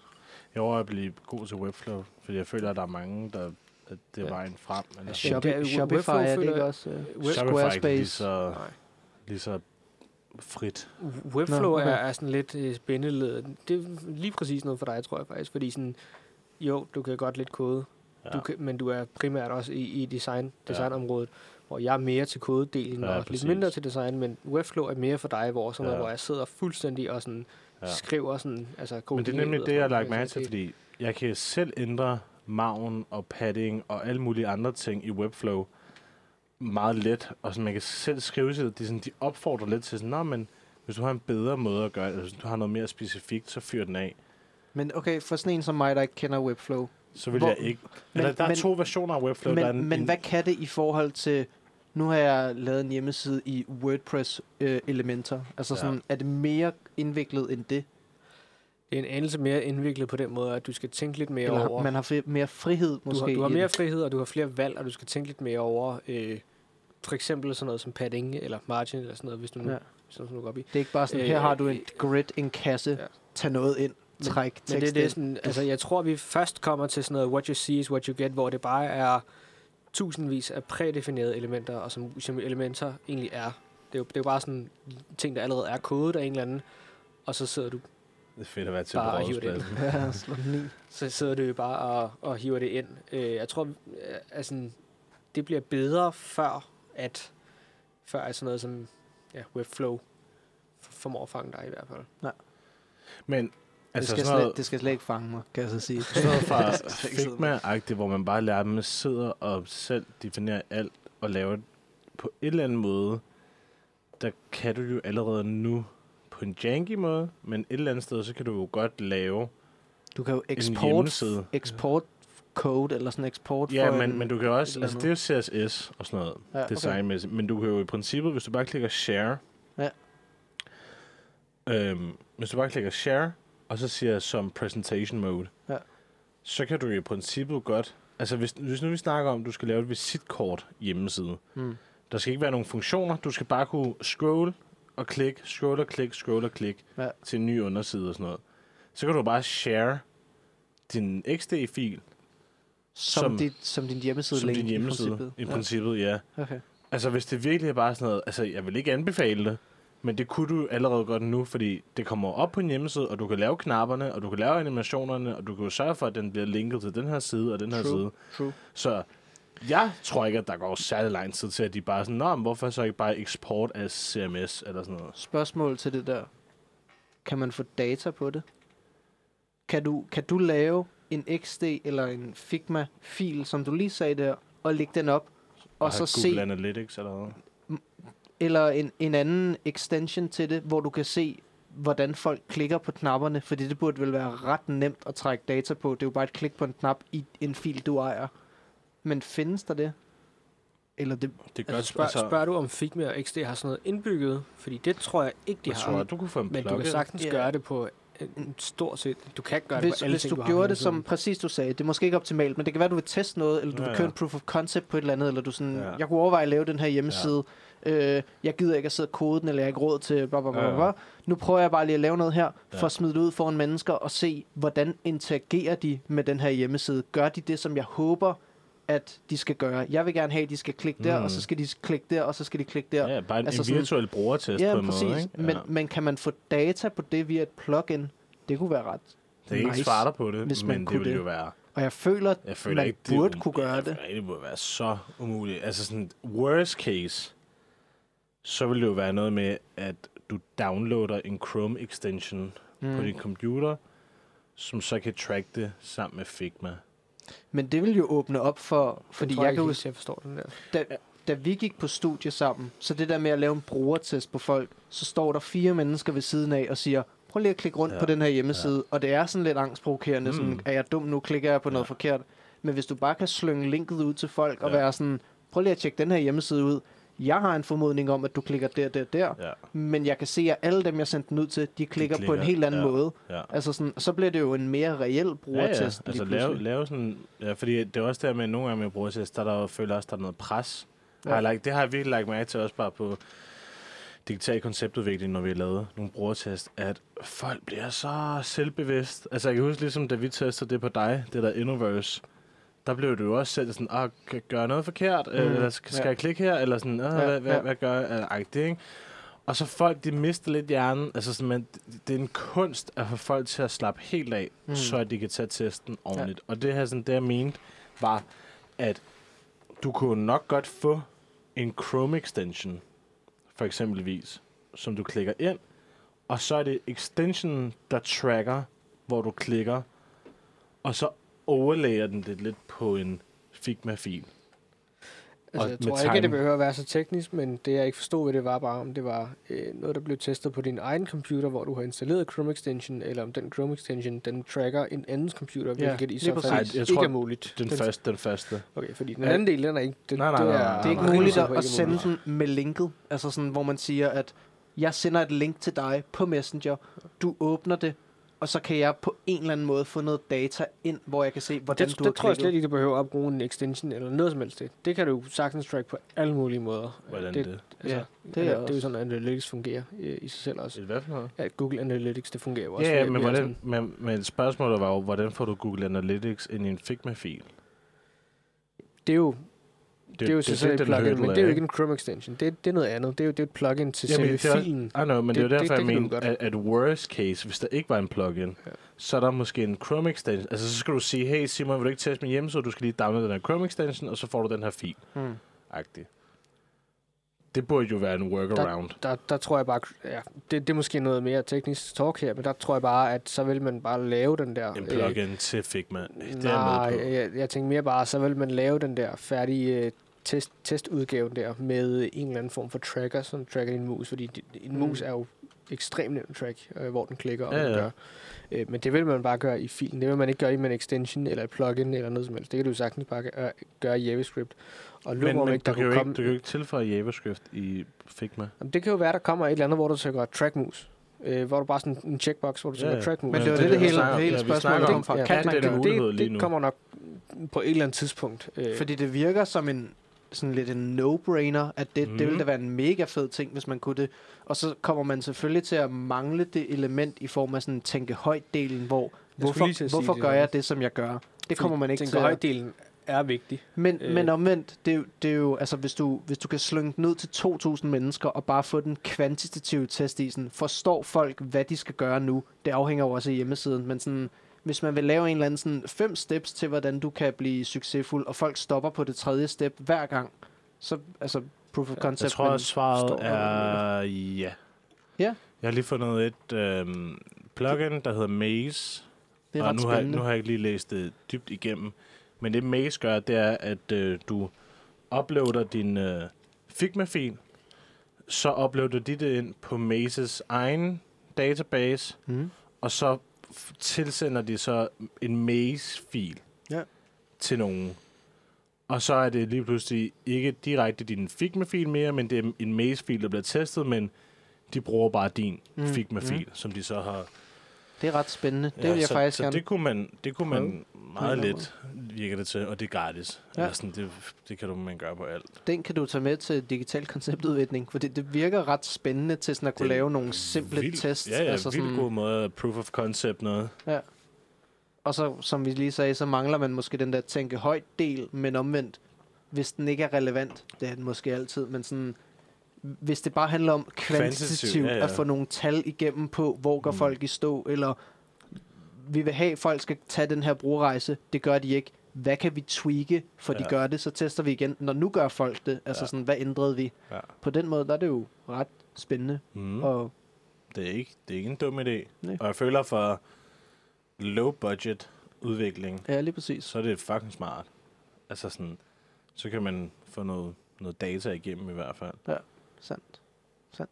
Jeg overvejer at blive god til Webflow, fordi jeg føler, at der er mange, der at det er Ja. vejen frem. Eller Shop, det er- Shopify Webflow er det føler ikke jeg- også? Uh, Web- Shopify er ikke Squarespace. lige så, nej. lige så frit. Webflow Nå, okay. er, er sådan lidt øh, spændende. Det er lige præcis noget for dig, tror jeg faktisk. Fordi sådan, jo, du kan godt lidt kode, Ja. ja. du kan, men du er primært også i, i design, designområdet, hvor jeg er mere til kodedelen Ja, ja, og præcis. lidt mindre til design, men Webflow er mere for dig, hvor, sådan noget, Ja. hvor jeg sidder fuldstændig og sådan, Ja. ja. skriver sådan, altså Men det er nemlig det, jeg har lagt mærke til, noget. fordi jeg kan selv ændre maven og padding og alle mulige andre ting i Webflow meget let, og så man kan selv skrive til det. De, sådan, de opfordrer lidt til sådan, Nå, men hvis du har en bedre måde at gøre det, eller hvis du har noget mere specifikt, så fyr den af. Men okay, for sådan en som mig, der ikke kender Webflow. Så vil Hvor- jeg ikke... Men- eller, der er men- to versioner af Webflow. der er Men, en, men en, hvad kan det i forhold til... Nu har jeg lavet en hjemmeside i WordPress-elementer. altså Ja. sådan, er det mere indviklet end det? Det er en anelse mere indviklet på den måde, at du skal tænke lidt mere Eller over... man har fri, mere frihed du, måske? har, du har mere frihed, og du har flere valg, og du skal tænke lidt mere over... Øh, for eksempel sådan noget som padding eller margin eller sådan noget, hvis du nu, Ja. ja. hvis du nu går op i. Det er ikke bare sådan, Øh, her har du en øh, grid, en kasse, ja. tag noget ind, træk Men det er det ind. sådan, altså jeg tror, vi først kommer til sådan noget, what you see is what you get, hvor det bare er tusindvis af prædefinerede elementer, og som, som elementer egentlig er. Det er, jo, det er jo bare sådan ting, der allerede er kodet af en eller anden, og så sidder du, det er fedt at være til på bare hiver det ind. Ja, så sidder du jo bare og, og hiver det ind. Øh, jeg tror, øh, altså, det bliver bedre før, at før at sådan noget som ja, Webflow for- formår at fange dig i hvert fald. Men Det, altså skal sådan noget, slet, det skal slet ikke fange mig, kan jeg så sige. sådan noget fra Det skal. Figma-agtigt, hvor man bare lærer dem at sidde og selv definere alt og lave det på en eller anden måde, der kan du jo allerede nu på en janky måde, men et eller andet sted, så kan du jo godt lave Du kan jo hjemmeside. export code, eller sådan export Ja, for men, en, men du kan også, altså det er jo CSS og sådan noget, ja, okay. designmæssigt, men du kan jo i princippet, hvis du bare klikker share, Ja. øhm, hvis du bare klikker share, og så siger som presentation mode, Ja. så kan du i princippet godt, altså hvis, hvis nu vi snakker om, at du skal lave et visitkort hjemmeside, Mm. der skal ikke være nogen funktioner, du skal bare kunne scroll og klik, scroll og klik, scroll og klik Ja. til en ny underside og sådan noget. Så kan du bare share din XD-fil Som, som- dit, som din hjemmeside som din hjemmeside. i princippet. I princippet, ja. Ja. Okay. Altså, hvis det virkelig er bare sådan noget... Altså, jeg vil ikke anbefale det, men det kunne du allerede godt nu, fordi det kommer op på en hjemmeside, og du kan lave knapperne, og du kan lave animationerne, og du kan sørge for, at den bliver linket til den her side og den her True. side. True. Så jeg tror ikke, at der går særlig lang tid til, at de bare er sådan, Nå, men hvorfor så ikke bare eksport af CMS eller sådan noget? Spørgsmål til det der. Kan man få data på det? Kan du, kan du lave en XD eller en Figma-fil, som du lige sagde der, og lægge den op, og så have se, Google Analytics eller noget. Eller en, en anden extension til det, hvor du kan se, hvordan folk klikker på knapperne, fordi det burde vel være ret nemt at trække data på. Det er jo bare et klik på en knap i en fil, du ejer. Men findes der det? Eller det, Det er Altså, spørg, altså, spørger du, om Figma og XD har sådan noget indbygget? Fordi det tror jeg ikke, de jeg har. tror, du kunne få en men du plugin. kan sagtens Ja. gøre det på en, en stort set. Du kan gøre det hvis, på alle hvis ting, du du har gjorde det som præcis du sagde, det er måske ikke optimalt, men det kan være, du vil teste noget, eller du Ja, vil køre ja. en proof of concept på et eller andet, eller du sådan, Ja. jeg kunne overveje at lave den her hjemmeside, øh, jeg gider ikke at sidde og kode den, eller jeg har ikke råd til bla bla bla, Ja, bla. ja. Nu prøver jeg bare lige at lave noget her, Ja. for at smide det ud foran mennesker, og se, hvordan interagerer de med den her hjemmeside. Gør de det, som jeg håber, at de skal gøre. Jeg vil gerne have, at de skal klikke der, Mm. og så skal de klikke der, og så skal de klikke der. Ja, bare en, Altså altså sådan- en virtuel brugertest Ja, på en præcis. måde, ikke? Men, men kan man få data på det via et plugin? Det kunne være ret. det er ikke nice, svarter på det, hvis man men det kunne ville det. jo være... Og jeg føler, at Jeg føler man ikke, det burde kunne gøre det. ikke, det burde være så umuligt. Altså sådan, worst case, så vil det jo være noget med, at du downloader en Chrome extension mm. på din computer, som så kan track det sammen med Figma. Men det vil jo åbne op for, fordi tror jeg ikke kan huske, jeg forstår den der. da, da vi gik på studie sammen, så det der med at lave en brugertest på folk, så står der fire mennesker ved siden af og siger, prøv lige at klikke rundt ja. Ja, på den her hjemmeside, ja. og det er sådan lidt angstprovokerende, mm. sådan, er jeg dum nu, klikker jeg på ja. noget Ja. forkert. Men hvis du bare kan slynge linket ud til folk og Ja. være sådan, prøv lige at tjekke den her hjemmeside ud, jeg har en formodning om, at du klikker der, der, der, Ja, men jeg kan se, at alle dem, jeg sendte den ud til, de klikker, på en klikker, helt anden ja. måde. ja. Altså sådan, så bliver det jo en mere reel Ja, ja. brugertest Altså lave, lave sådan... Ja, fordi det er også der med, nogle gange med brugertest, der, er der føler også, der er noget pres. Ja. Ja. Har jeg lagt, det har jeg virkelig lagt mærke til også bare på digital konceptudvikling, når vi har lavet nogle brugertest, at folk bliver så selvbevidst. Altså, jeg kan huske, ligesom da vi testede det på dig, det der Innoverse, der blev du jo også selv sådan, ah, kan jeg gøre noget forkert? Mm, eller skal, ja. jeg klikke her? Eller sådan, ah, Ja, hvad, hvad, ja. hvad gør jeg? Eller, agtigt, ikke? Og så folk, de mister lidt hjernen. Altså, sådan, man, det er en kunst at få folk til at slappe helt af, Mm. så at de kan tage testen ordentligt. Ja. Og det her, sådan, det jeg mente, var, at du kunne nok godt få en Chrome extension, for eksempelvis, som du klikker ind, og så er det extensionen, der tracker, hvor du klikker, og så overlager den det lidt på en Figma-fil. Altså, Og jeg tror ikke, at det behøver at være så teknisk, men det jeg ikke forstod ved det var bare, om det var øh, noget, der blev testet på din egen computer, hvor du har installeret Chrome extension, eller om den Chrome extension, den tracker en andens computer, Ja, hvilket i så fald Ej, jeg ikke tror, er muligt. Den, Den- første, den første. Okay, fordi den Ja. anden del, den er ikke... Den, Nej, nej, nej, nej, Det er ikke nej, nej. muligt at, sende den med linket, altså sådan, hvor man siger, at jeg sender et link til dig på Messenger, du åbner det, og så kan jeg på en eller anden måde få noget data ind, hvor jeg kan se, hvordan det, du har det tror jeg slet ikke, du behøver at bruge en extension eller noget som helst. Det, det kan du sagtens track på alle mulige måder. Hvordan det, det? Altså, Ja, det, det er, er det er jo sådan, at Analytics fungerer øh, i sig selv også. Et hvad for noget? Ja, Google Analytics, det fungerer jo også. Ja, ja men, hvordan, men, men spørgsmålet var jo, hvordan får du Google Analytics ind i en Figma-fil? Det er jo det, er jo så selv et plugin, men er, det er jo ikke en Chrome extension. Det, det er noget andet. Det er jo det er et plugin til Jamen, selve det er- filen. I know, men det, Det- det er jo derfor, det- jeg det mener, at, at worst case, hvis der ikke var en plugin, Ja. så er der måske en Chrome extension. Altså, så skal du sige, hey Simon, vil du ikke teste min hjemmeside? Du skal lige downloade den her Chrome extension, og så får du den her fil. Hmm. -agtig. Det burde jo være en workaround. Der, der tror jeg bare, ja, det, det er måske noget mere teknisk talk her, men der tror jeg bare, at så vil man bare lave den der... En plugin til Figma. Det er nej, jeg med på. jeg, jeg tænker mere bare, så vil man lave den der færdige øh, test, testudgave der med en eller anden form for tracker, som tracker din mus, fordi di- en Mm. mus er jo ekstremt nemt at track, øh, hvor den klikker og Ja, ja. gør. Øh, men det vil man bare gøre i filen. Det vil man ikke gøre i en extension eller et plugin eller noget som helst. Det kan du sagtens bare gøre, gøre i JavaScript. Og Men, men, men ikke, du, der kan jo kunne ikke, komme, du kan jo ikke tilføje JavaScript i Figma. Jamen, det kan jo være, der kommer et eller andet, hvor du søger trackmus. Øh, hvor du bare sådan en checkbox, hvor du Ja, ja. trackmus. Men det var det det, er hele, snakker- hele ja, spørgsmålet kom om- fra. ja, Kan det man det det? det, kommer nok på et eller andet tidspunkt. Øh, Fordi det virker som en sådan lidt en no-brainer, at det, mm. det ville Mhm. da være en mega fed ting, hvis man kunne det. Og så kommer man selvfølgelig til at mangle det element i form af sådan tænke højt-delen, hvor til hvorfor, hvorfor det gør jeg det, som jeg gør? Det kommer man ikke til tænker, at... højdelen er vigtig. Men, Øh. men omvendt, det er, jo, det er jo, altså hvis du, hvis du kan slynge ud til 2.000 mennesker og bare få den kvantitative test i sådan, forstår folk, hvad de skal gøre nu? Det afhænger jo også af hjemmesiden, men sådan, hvis man vil lave en eller anden sådan fem steps til, hvordan du kan blive succesful, og folk stopper på det tredje step hver gang, så altså proof of concept. Jeg tror, at svaret er ja. Ja. Jeg har lige fundet et øhm, plugin, der hedder Maze. det er og ret nu har, jeg, spændende. nu har jeg ikke lige læst det dybt igennem. Men det Maze gør, det er, at øh, du uploader din øh, Figma-fil, så uploader de det ind på Mazes egen database, Mm. og så tilsender de så en Maze-fil Ja. til nogen. Og så er det lige pludselig ikke direkte din Figma-fil mere, men det er en Maze-fil, der bliver testet, men de bruger bare din Mm. Figma-fil, mm. som de så har Det er ret spændende. Det vil jeg så, faktisk så gerne. det kunne man, det kunne man meget eller let virke det til, og det er gratis. Ja. Ja. Eller sådan, det, det kan du man gøre på alt. Den kan du tage med til digital konceptudvikling, for det, det virker ret spændende til sådan at kunne Det lave nogle simple Vild- tests. Ja, ja, altså altså vildt sådan, god måde proof of concept noget. Og så, som vi lige sagde, så mangler man måske den der tænke højt del, men omvendt, hvis den ikke er relevant, det er den måske altid, men sådan, hvis det bare handler om kvantitativt, ja, ja. at få nogle tal igennem på, hvor går Mm. folk i stå, eller vi vil have, at folk skal tage den her brugerejse, det gør de ikke. Hvad kan vi tweake, for ja. de Ja. gør det, så tester vi igen. Når nu gør folk det, altså Ja. sådan, hvad ændrede vi? Ja. På den måde, der er det jo ret spændende. Mm. Og det, er ikke, det er ikke en dum idé. Nej. Og jeg føler for low budget udvikling, ja, lige præcis. så er det fucking smart. Altså sådan, så kan man få noget, noget data igennem i hvert fald. Sandt. Sandt.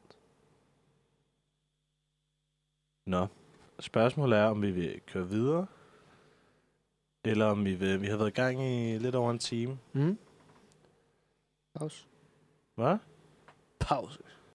Nå, spørgsmålet er, om vi vil køre videre, eller om vi vil... Vi har været i gang i lidt over en time. Mm. Pause. Hvad? Pause.